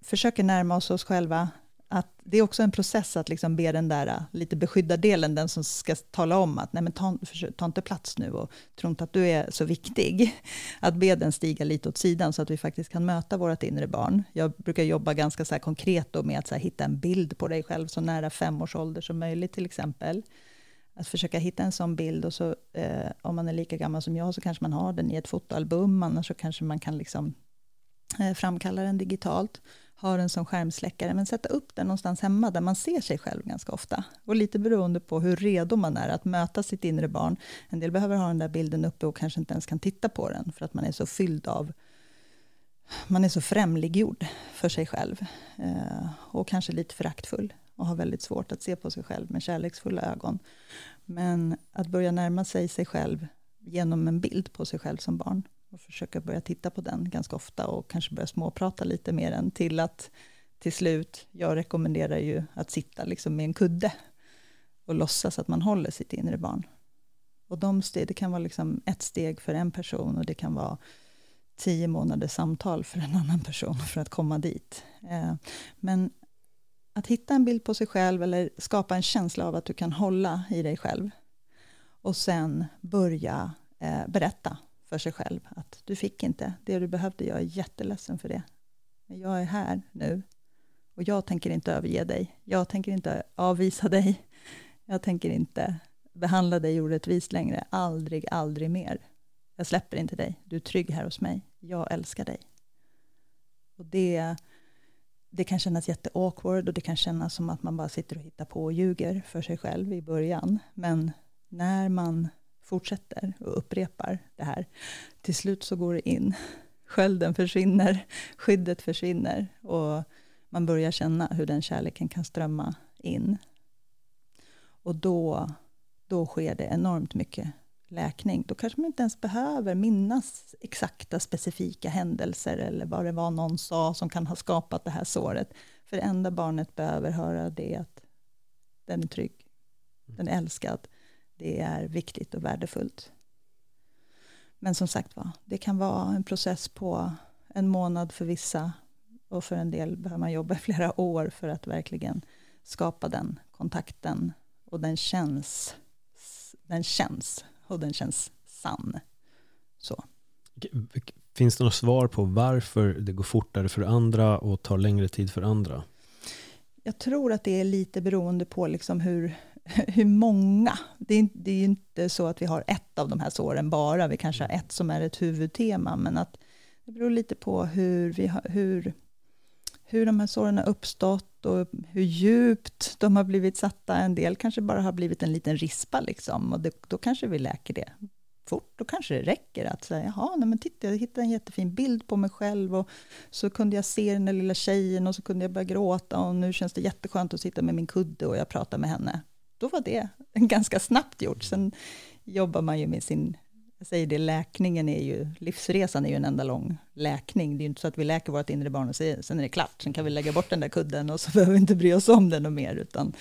försöker närma oss oss själva, att det är också en process att liksom be den där äh, lite beskydda delen, den som ska tala om att nej men ta, ta inte plats nu och tro inte att du är så viktig. Att be den stiga lite åt sidan så att vi faktiskt kan möta vårt inre barn. Jag brukar jobba ganska så konkret då med att så hitta en bild på dig själv så nära fem års ålder som möjligt till exempel. Att försöka hitta en sån bild och så eh, om man är lika gammal som jag så kanske man har den i ett fotoalbum, annars så kanske man kan liksom eh, framkalla den digitalt, ha den som skärmsläckare, men sätta upp den någonstans hemma där man ser sig själv ganska ofta. Och lite beroende på hur redo man är att möta sitt inre barn. En del behöver ha den där bilden uppe och kanske inte ens kan titta på den för att man är så fylld av man är så främliggjord för sig själv eh, och kanske lite föraktfull och har väldigt svårt att se på sig själv med kärleksfulla ögon. Men att börja närma sig sig själv genom en bild på sig själv som barn och försöka börja titta på den ganska ofta och kanske börja småprata lite mer än till att till slut, jag rekommenderar ju att sitta liksom med en kudde och låtsas att man håller sitt inre barn. Och de steg, det kan vara liksom ett steg för en person och det kan vara tio månaders samtal för en annan person för att komma dit. Eh, men att hitta en bild på sig själv eller skapa en känsla av att du kan hålla i dig själv. Och sen börja eh, berätta för sig själv att du fick inte det du behövde. Jag är jätteledsen för det. Men jag är här nu och jag tänker inte överge dig. Jag tänker inte avvisa dig. Jag tänker inte behandla dig orättvist längre. Aldrig, aldrig mer. Jag släpper inte dig. Du är trygg här hos mig. Jag älskar dig. Och det det kan kännas jätteawkward och det kan kännas som att man bara sitter och hittar på och ljuger för sig själv i början. Men när man fortsätter och upprepar det här, till slut så går det in. Skölden försvinner, skyddet försvinner och man börjar känna hur den kärleken kan strömma in. Och då, då sker det enormt mycket läkning, då kanske man inte ens behöver minnas exakta specifika händelser eller vad det var någon sa som kan ha skapat det här såret. För det enda barnet behöver höra det är att den är trygg, den är älskad, det är viktigt och värdefullt. Men som sagt var, det kan vara en process på en månad för vissa och för en del behöver man jobba i flera år för att verkligen skapa den kontakten och den känns, den känns och den känns sann. Så. Finns det något svar på varför det går fortare för andra och tar längre tid för andra? Jag tror att det är lite beroende på liksom hur, hur många. Det är, det är inte så att vi har ett av de här såren bara. Vi kanske har ett som är ett huvudtema. Men att det beror lite på hur, vi har, hur, hur de här såren har uppstått och hur djupt de har blivit satta. En del kanske bara har blivit en liten rispa, liksom, och det, då kanske vi läker det fort, då kanske det räcker att säga, jaha, nej men titta, jag hittade en jättefin bild på mig själv och så kunde jag se den där lilla tjejen och så kunde jag börja gråta och nu känns det jätteskönt att sitta med min kudde och jag pratar med henne. Då var det ganska snabbt gjort. Sen jobbar man ju med sin, jag säger det, läkningen är ju, livsresan är ju en enda lång läkning. Det är ju inte så att vi läker vårt inre barn och säger, sen är det klart, sen kan vi lägga bort den där kudden och så behöver vi inte bry oss om den och mer, utan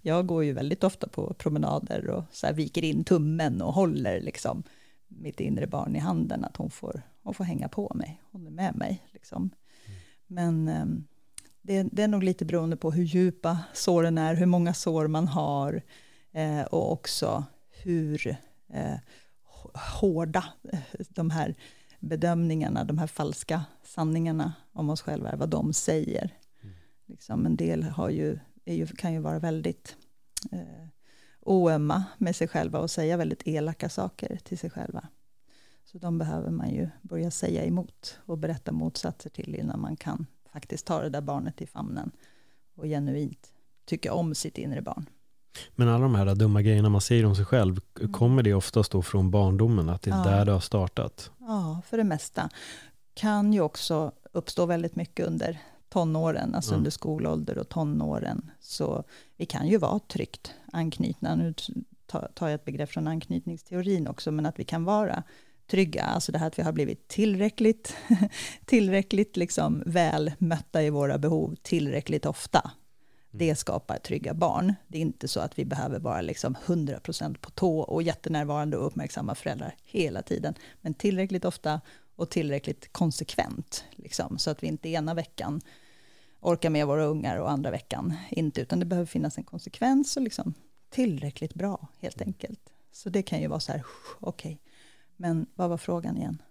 jag går ju väldigt ofta på promenader och så viker in tummen och håller liksom mitt inre barn i handen, att hon får, hon får hänga på mig, hon är med mig. Liksom. Mm. Men um, det, det, är nog lite beroende på hur djupa såren är, hur många sår man har eh, och också hur eh, hårda eh, de här bedömningarna, de här falska sanningarna om oss själva är, vad de säger. Mm. Liksom, en del har ju, ju, kan ju vara väldigt eh, oömma med sig själva och säga väldigt elaka saker till sig själva. Så de behöver man ju börja säga emot och berätta motsatser till innan man kan faktiskt ta det där barnet i famnen och genuint tycka om sitt inre barn. Men alla de här dumma grejerna man säger om sig själv, mm. kommer det oftast då från barndomen? Att det är ja. där det har startat? Ja, för det mesta. Kan ju också uppstå väldigt mycket under tonåren, alltså mm. under skolålder och tonåren. Så vi kan ju vara tryggt anknutna. Nu tar jag ett begrepp från anknytningsteorin också, men att vi kan vara trygga, alltså det här att vi har blivit tillräckligt, tillräckligt liksom väl mötta i våra behov tillräckligt ofta. Det mm. skapar trygga barn. Det är inte så att vi behöver vara liksom 100% på tå och jättenärvarande och uppmärksamma föräldrar hela tiden. Men tillräckligt ofta och tillräckligt konsekvent. Liksom, så att vi inte ena veckan orkar med våra ungar och andra veckan inte. Utan det behöver finnas en konsekvens och liksom tillräckligt bra helt enkelt. Så det kan ju vara så här, okej. Okay. Men vad var frågan igen?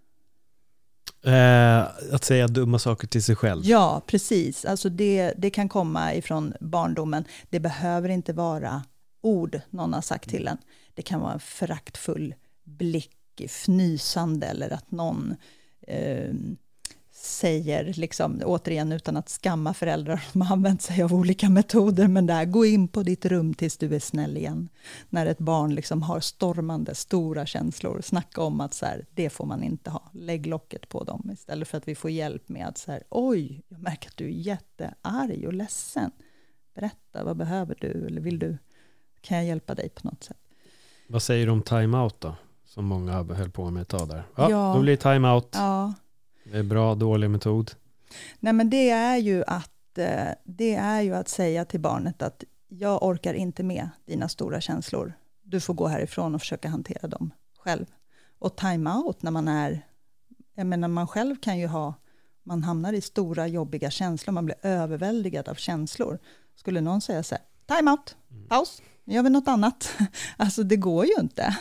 Eh, att säga dumma saker till sig själv. Ja, precis. Alltså det, det kan komma ifrån barndomen. Det behöver inte vara ord någon har sagt till en. Det kan vara en föraktfull blick, fnysande eller att någon eh, säger, liksom, återigen utan att skamma föräldrar som har använt sig av olika metoder, men där, gå in på ditt rum tills du är snäll igen. När ett barn liksom har stormande, stora känslor, snacka om att så här, det får man inte ha. Lägg locket på dem istället för att vi får hjälp med att så här, oj, jag märker att du är jättearg och ledsen. Berätta, vad behöver du? Eller vill du, kan jag hjälpa dig på något sätt? Vad säger du om time-out då? Som många höll på med ett tag där. Ja, ja. då blir time-out. Ja. Det är bra, dålig metod? Nej, men det är ju att, eh, det är ju att säga till barnet att jag orkar inte med dina stora känslor. Du får gå härifrån och försöka hantera dem själv. Och time-out när man är, jag menar man själv kan ju ha, man hamnar i stora jobbiga känslor, man blir överväldigad av känslor. Skulle någon säga så här, time-out, mm. paus, nu gör vi något annat. Alltså det går ju inte.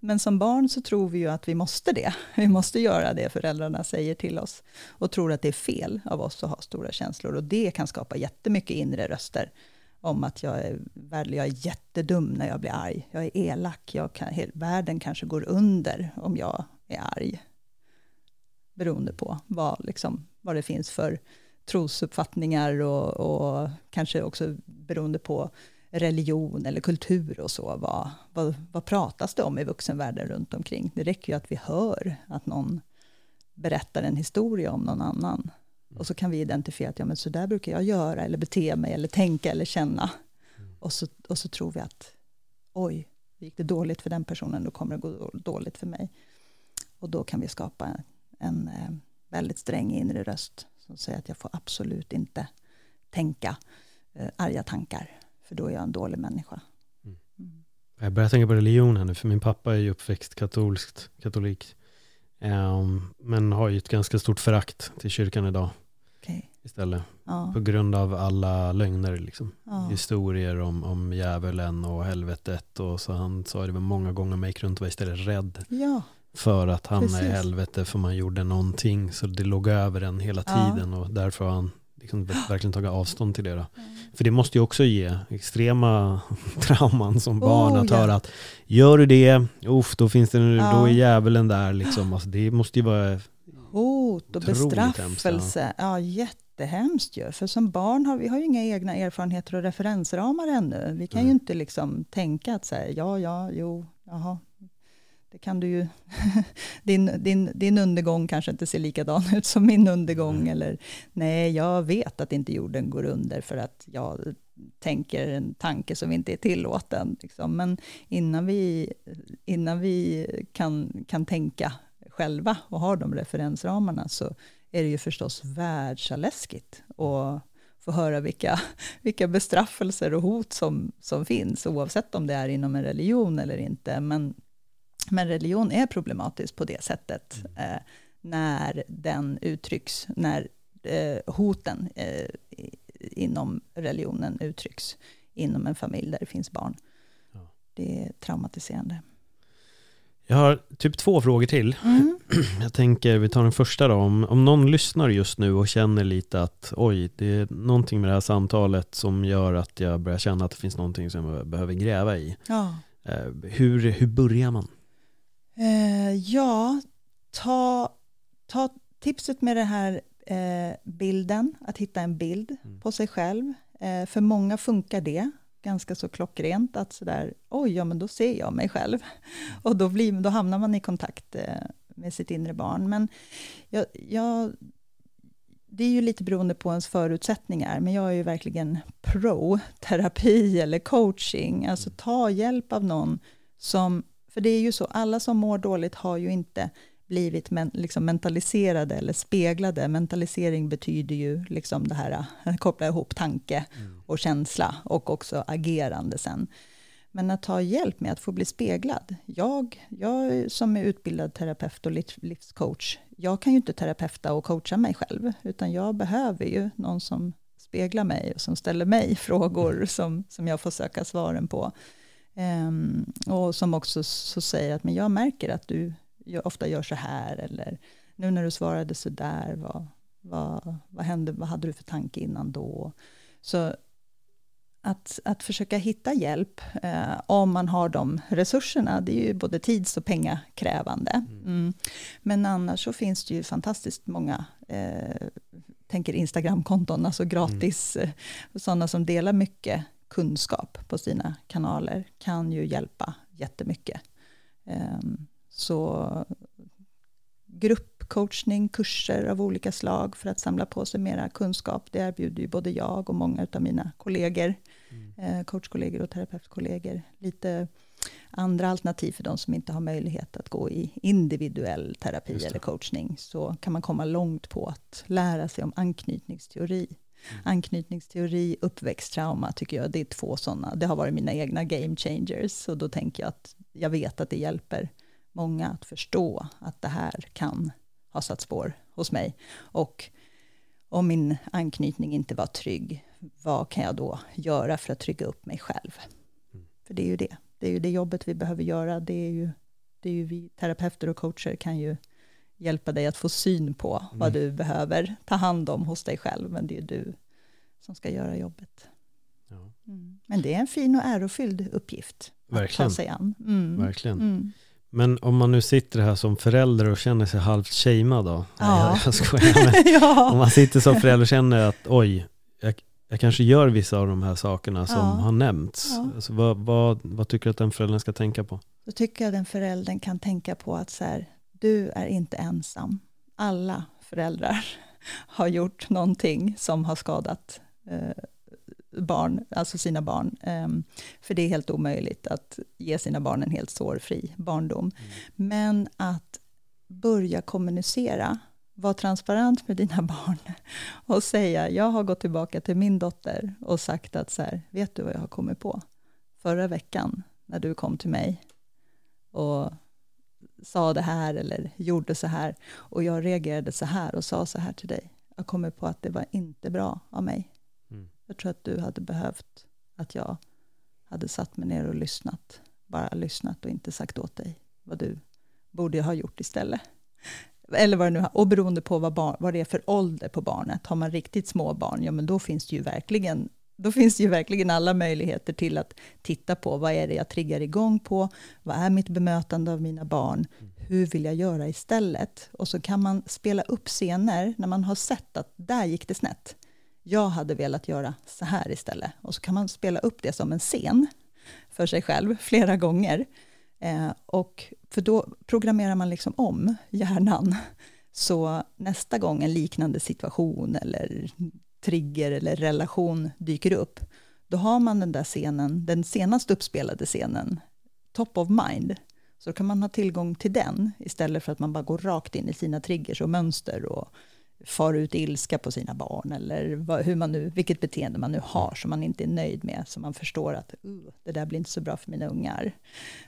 Men som barn så tror vi ju att vi måste det. Vi måste göra det föräldrarna säger till oss. Och tror att det är fel av oss att ha stora känslor. Och det kan skapa jättemycket inre röster. Om att jag är, jag är jättedum när jag blir arg. Jag är elak. Jag kan, världen kanske går under om jag är arg. Beroende på vad, liksom, vad det finns för trosuppfattningar och, och kanske också beroende på religion eller kultur och så, vad, vad, vad pratas det om i vuxenvärlden runt omkring? Det räcker ju att vi hör att någon berättar en historia om någon annan. Och så kan vi identifiera att ja, men så där brukar jag göra, eller bete mig, eller tänka, eller känna. Mm. Och, så, och så tror vi att oj, gick det dåligt för den personen, då kommer det gå dåligt för mig. Och då kan vi skapa en, en eh, väldigt sträng inre röst som säger att jag får absolut inte tänka eh, arga tankar. För då är jag en dålig människa. Mm. Mm. Jag börjar tänka på religion här nu, för min pappa är ju uppväxt katolskt, katolik. Um, men har ju ett ganska stort förakt till kyrkan idag. Okay. Istället. Ja. På grund av alla lögner, liksom. Ja. historier om, om djävulen och helvetet. Och så han sa det många gånger, man gick runt och var istället rädd. Ja. För att hamna Precis. i helvete, för man gjorde någonting. Så det låg över en hela tiden och därför har han liksom verkligen tagit avstånd till det. Då. Mm. För det måste ju också ge extrema trauman som barn oh, att höra att gör du det, uff, då finns det ja. då är djävulen där liksom. Alltså, det måste ju vara Hot och bestraffelse. Hemskt, ja. ja, jättehemskt ju. För som barn har vi har ju inga egna erfarenheter och referensramar ännu. Vi kan mm. ju inte liksom tänka att så ja, ja, jo, jaha, Det kan du ju, din, din, din undergång kanske inte ser likadan ut som min undergång. Mm. Eller nej, jag vet att inte jorden går under för att jag tänker en tanke som inte är tillåten. Liksom. Men innan vi, innan vi kan, kan tänka själva och har de referensramarna så är det ju förstås världsaläskigt att få höra vilka, vilka bestraffelser och hot som, som finns, oavsett om det är inom en religion eller inte. Men, men religion är problematisk på det sättet, mm. eh, när den uttrycks, när eh, hoten eh, inom religionen uttrycks inom en familj där det finns barn. Ja. Det är traumatiserande. Jag har typ två frågor till. Mm. Jag tänker, vi tar den första då. Om, om någon lyssnar just nu och känner lite att oj, det är någonting med det här samtalet som gör att jag börjar känna att det finns någonting som jag behöver gräva i. Ja. Hur, hur börjar man? Eh, ja, ta, ta tipset med den här eh, bilden, att hitta en bild mm. på sig själv. Eh, för många funkar det ganska så klockrent att sådär, oj, ja men då ser jag mig själv. Och då, blir, då hamnar man i kontakt eh, med sitt inre barn. Men jag, jag, det är ju lite beroende på ens förutsättningar, men jag är ju verkligen pro-terapi eller coaching. Alltså ta hjälp av någon som, för det är ju så, alla som mår dåligt har ju inte blivit men, liksom mentaliserade eller speglade. Mentalisering betyder ju liksom det här att koppla ihop tanke mm. och känsla och också agerande sen. Men att ta hjälp med att få bli speglad. Jag, jag som är utbildad terapeut och livscoach, jag kan ju inte terapeuta och coacha mig själv, utan jag behöver ju någon som speglar mig och som ställer mig frågor som, som jag får söka svaren på. Um, och som också så säger att men jag märker att du ofta gör så här, eller nu när du svarade så där, vad, vad, vad hände, vad hade du för tanke innan då? Så att, att försöka hitta hjälp, eh, om man har de resurserna, det är ju både tids och pengakrävande. Mm. mm. Men annars så finns det ju fantastiskt många, eh, tänker Instagramkonton, alltså gratis, mm. Eh, sådana som delar mycket kunskap på sina kanaler, kan ju hjälpa jättemycket. Um, så gruppcoachning, kurser av olika slag för att samla på sig mera kunskap. Det erbjuder ju både jag och många av mina kollegor, mm. Eh, coachkollegor och terapeutkollegor. Lite andra alternativ för de som inte har möjlighet att gå i individuell terapi eller coachning. Så kan man komma långt på att lära sig om anknytningsteori. Anknytningsteori, uppväxttrauma tycker jag, det är två sådana. Det har varit mina egna game changers. Och då tänker jag att jag vet att det hjälper många att förstå att det här kan ha satt spår hos mig. Och om min anknytning inte var trygg, vad kan jag då göra för att trygga upp mig själv? Mm. För det är ju det. Det är ju det jobbet vi behöver göra. Det är ju, det är ju vi terapeuter och coacher kan ju hjälpa dig att få syn på mm. vad du behöver ta hand om hos dig själv. Men det är du som ska göra jobbet. Ja. Mm. Men det är en fin och ärofylld uppgift Verkligen. att ta sig an. Mm. Verkligen. Mm. Men om man nu sitter här som förälder och känner sig halvt shamead då? Ja. Nej, jag, skojar. Ja. Om man sitter som förälder och känner att oj, jag, jag kanske gör vissa av de här sakerna som ja. har nämnts. Ja. Alltså, vad, vad, vad, tycker du att den föräldern ska tänka på? Då tycker jag den föräldern kan tänka på att så här, du är inte ensam. Alla föräldrar har gjort någonting som har skadat eh, barn, alltså sina barn. Um, för det är helt omöjligt att ge sina barn en helt sårfri barndom. Mm. Men att börja kommunicera, vara transparent med dina barn och säga, jag har gått tillbaka till min dotter och sagt att så här, vet du vad jag har kommit på? Förra veckan när du kom till mig och sa det här eller gjorde så här och jag reagerade så här och sa så här till dig. Jag kommer på att det var inte bra av mig. Jag tror att du hade behövt att jag hade satt mig ner och lyssnat. Bara lyssnat och inte sagt åt dig vad du borde ha gjort istället. Eller vad det nu Och beroende på vad, barn, vad det är för ålder på barnet. Har man riktigt små barn, ja men då finns det ju verkligen då finns det ju verkligen alla möjligheter till att titta på vad är det jag triggar igång på, vad är mitt bemötande av mina barn, hur vill jag göra istället? Och så kan man spela upp scener när man har sett att där gick det snett jag hade velat göra så här istället. Och så kan man spela upp det som en scen för sig själv flera gånger. Eh, och för då programmerar man liksom om hjärnan. Så nästa gång en liknande situation eller trigger eller relation dyker upp, då har man den där scenen, den senast uppspelade scenen, top of mind. Så då kan man ha tillgång till den istället för att man bara går rakt in i sina triggers och mönster och far ut ilska på sina barn eller vad, hur man nu, vilket beteende man nu har som man inte är nöjd med, så man förstår att uh, det där blir inte så bra för mina ungar.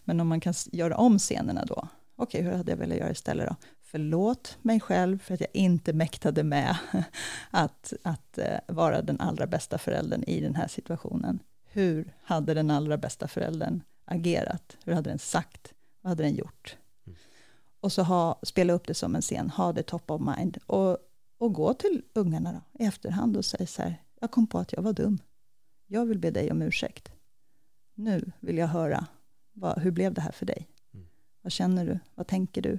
Men om man kan göra om scenerna då, okej, okay, hur hade jag velat göra istället då? Förlåt mig själv för att jag inte mäktade med att, att uh, vara den allra bästa föräldern i den här situationen. Hur hade den allra bästa föräldern agerat? Hur hade den sagt? Vad hade den gjort? Mm. Och så ha, spela upp det som en scen, ha det top of mind. Och och gå till ungarna då, i efterhand och säga så här, jag kom på att jag var dum. Jag vill be dig om ursäkt. Nu vill jag höra, vad, hur blev det här för dig? Mm. Vad känner du? Vad tänker du?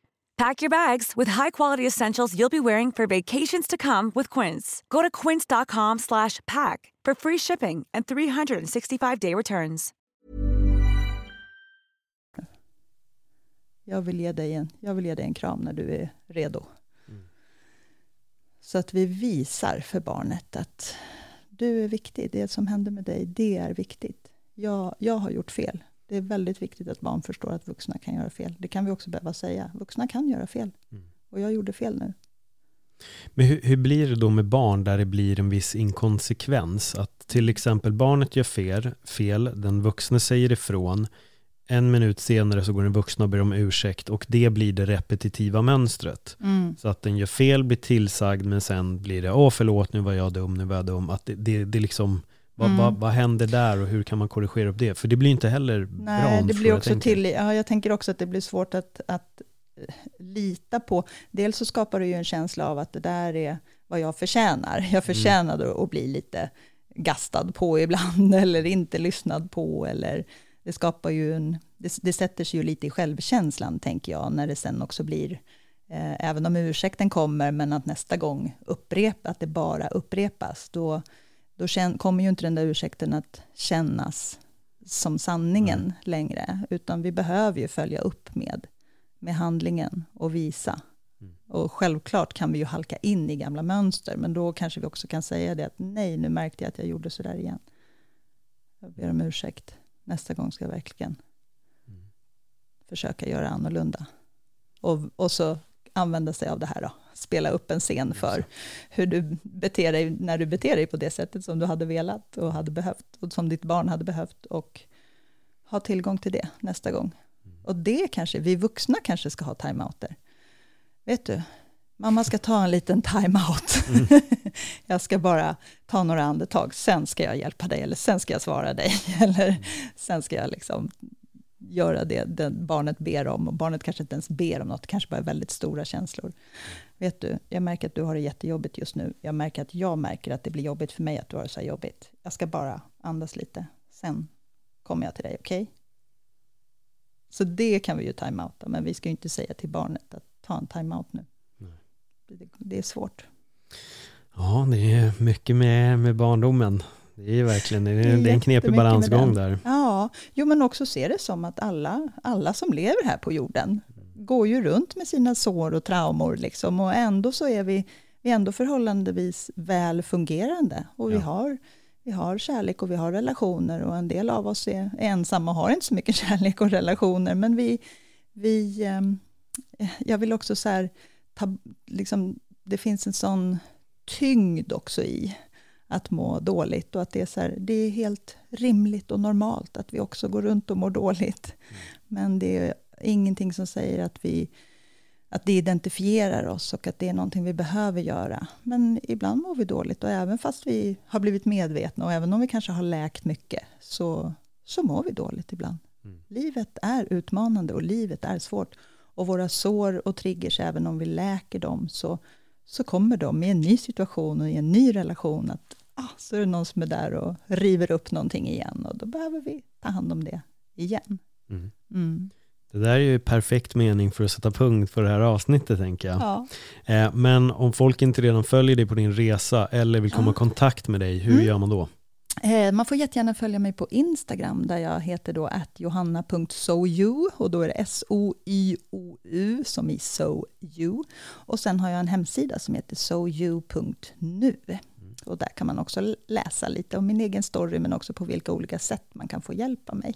Pack your bags with high-quality essentials you'll be wearing for vacations to come with Quince. Go to quince.com/pack for free shipping and 365-day returns. Jag vill ge dig en, jag vill ge dig en kram när du är redo. Mm. Så att vi visar för barnet att du är viktig. Det som händer med dig, det är viktigt. Jag, jag har gjort fel. Det är väldigt viktigt att barn förstår att vuxna kan göra fel. Det kan vi också behöva säga. Vuxna kan göra fel. Mm. Och jag gjorde fel nu. Men hur, hur, blir det då med barn där det blir en viss inkonsekvens? Att till exempel barnet gör fel, fel den vuxne säger ifrån, en minut senare så går den vuxna och ber om ursäkt och det blir det repetitiva mönstret. Mm. Så att den gör fel, blir tillsagd men sen blir det, åh förlåt nu var jag dum, nu var jag dum. Att det, det, det liksom, vad, mm. vad, vad, händer där och hur kan man korrigera upp det? För det blir inte heller Nej, bra. Det blir också jag till, ja, jag tänker också att det blir svårt att, att eh, lita på. Dels så skapar det ju en känsla av att det där är vad jag förtjänar. Jag mm. förtjänar mm. att bli lite gastad på ibland eller inte lyssnad på eller det skapar ju en, det, det, sätter sig ju lite i självkänslan, tänker jag, när det sen också blir, eh, även om ursäkten kommer, men att nästa gång upprepa, att det bara upprepas, då, då kommer ju inte den där ursäkten att kännas som sanningen mm. längre, utan vi behöver ju följa upp med, med handlingen och visa. Mm. Och självklart kan vi ju halka in i gamla mönster, men då kanske vi också kan säga det att nej, nu märkte jag att jag gjorde så där igen. Jag ber om ursäkt nästa gång ska jag verkligen mm. försöka göra annorlunda. Och, och så använda sig av det här då, spela upp en scen för hur du beter dig när du beter dig på det sättet som du hade velat och hade behövt och som ditt barn hade behövt och ha tillgång till det nästa gång. Mm. Och det kanske, vi vuxna kanske ska ha timeouter. Vet du, mamma ska ta en liten timeout. Mm. jag ska bara ta några andetag, sen ska jag hjälpa dig, eller sen ska jag svara dig, eller mm. sen ska jag liksom göra det, det barnet ber om, och barnet kanske inte ens ber om något, kanske bara väldigt stora känslor. Vet du, jag märker att du har det jättejobbigt just nu. Jag märker att jag märker att det blir jobbigt för mig att du har det så här jobbigt. Jag ska bara andas lite, sen kommer jag till dig, okej? Okay? Så det kan vi ju timeouta, men vi ska ju inte säga till barnet att ta en timeout nu det är svårt. Ja, det är mycket med, med barndomen. Det är verkligen det är, är en knepig balansgång där. Ja, jo men också se det som att alla, alla som lever här på jorden går ju runt med sina sår och traumor liksom och ändå så är vi, vi är ändå förhållandevis väl fungerande och ja. vi har vi har kärlek och vi har relationer och en del av oss är ensamma och har inte så mycket kärlek och relationer men vi, vi ehm, jag vill också så här ta, liksom, det finns en sån tyngd också i att må dåligt och att det är, så här, det är helt rimligt och normalt att vi också går runt och mår dåligt. Mm. Men det är ingenting som säger att, vi, att det identifierar oss och att det är någonting vi behöver göra. Men ibland mår vi dåligt och även fast vi har blivit medvetna och även om vi kanske har läkt mycket så, så mår vi dåligt ibland. Mm. Livet är utmanande och livet är svårt. Och våra sår och triggers, även om vi läker dem, så, så kommer de i en ny situation och i en ny relation att så är det någon som är där och river upp någonting igen och då behöver vi ta hand om det igen. Mm. Mm. Det där är ju perfekt mening för att sätta punkt för det här avsnittet tänker jag. Ja. Eh, men om folk inte redan följer dig på din resa eller vill komma i kontakt med dig, hur mm. gör man då? Eh, man får jättegärna följa mig på Instagram där jag heter då johanna.soyou och då är det S-O-Y-O-U som i so you. Och sen har jag en hemsida som heter soyou.nu. Och där kan man också läsa lite om min egen story men också på vilka olika sätt man kan få hjälp av mig.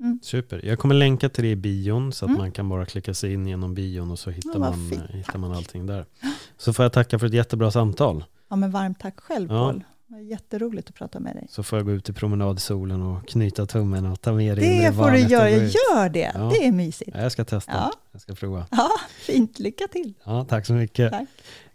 Mm. Super. Jag kommer länka till det i bion så att mm. man kan bara klicka sig in genom bion och så hittar, man, hittar man allting där. Så får jag tacka för ett jättebra samtal. Ja, men varmt tack själv ja. Paul. Det var jätteroligt att prata med dig. Så får jag gå ut i promenad i solen och knyta tummen och ta med dig Det får du göra, gör det. Ja. Det är mysigt. Ja, jag ska testa, ja. jag ska prova. Ja, fint, lycka till. Ja, tack så mycket. Tack.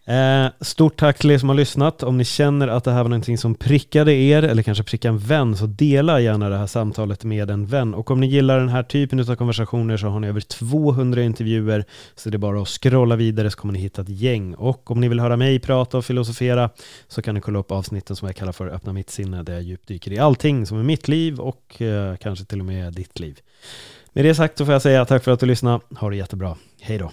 Eh, stort tack till er som har lyssnat. Om ni känner att det här var någonting som prickade er eller kanske prickade en vän så dela gärna det här samtalet med en vän. Och om ni gillar den här typen av konversationer så har ni över 200 intervjuer så det är bara att scrolla vidare så kommer ni hitta ett gäng. Och om ni vill höra mig prata och filosofera så kan ni kolla upp avsnitten som jag kallar för Öppna mitt sinne där jag djupdyker i allting som är mitt liv och eh, kanske till och med ditt liv. Med det sagt så får jag säga tack för att du lyssnade. Ha det jättebra. Hej då.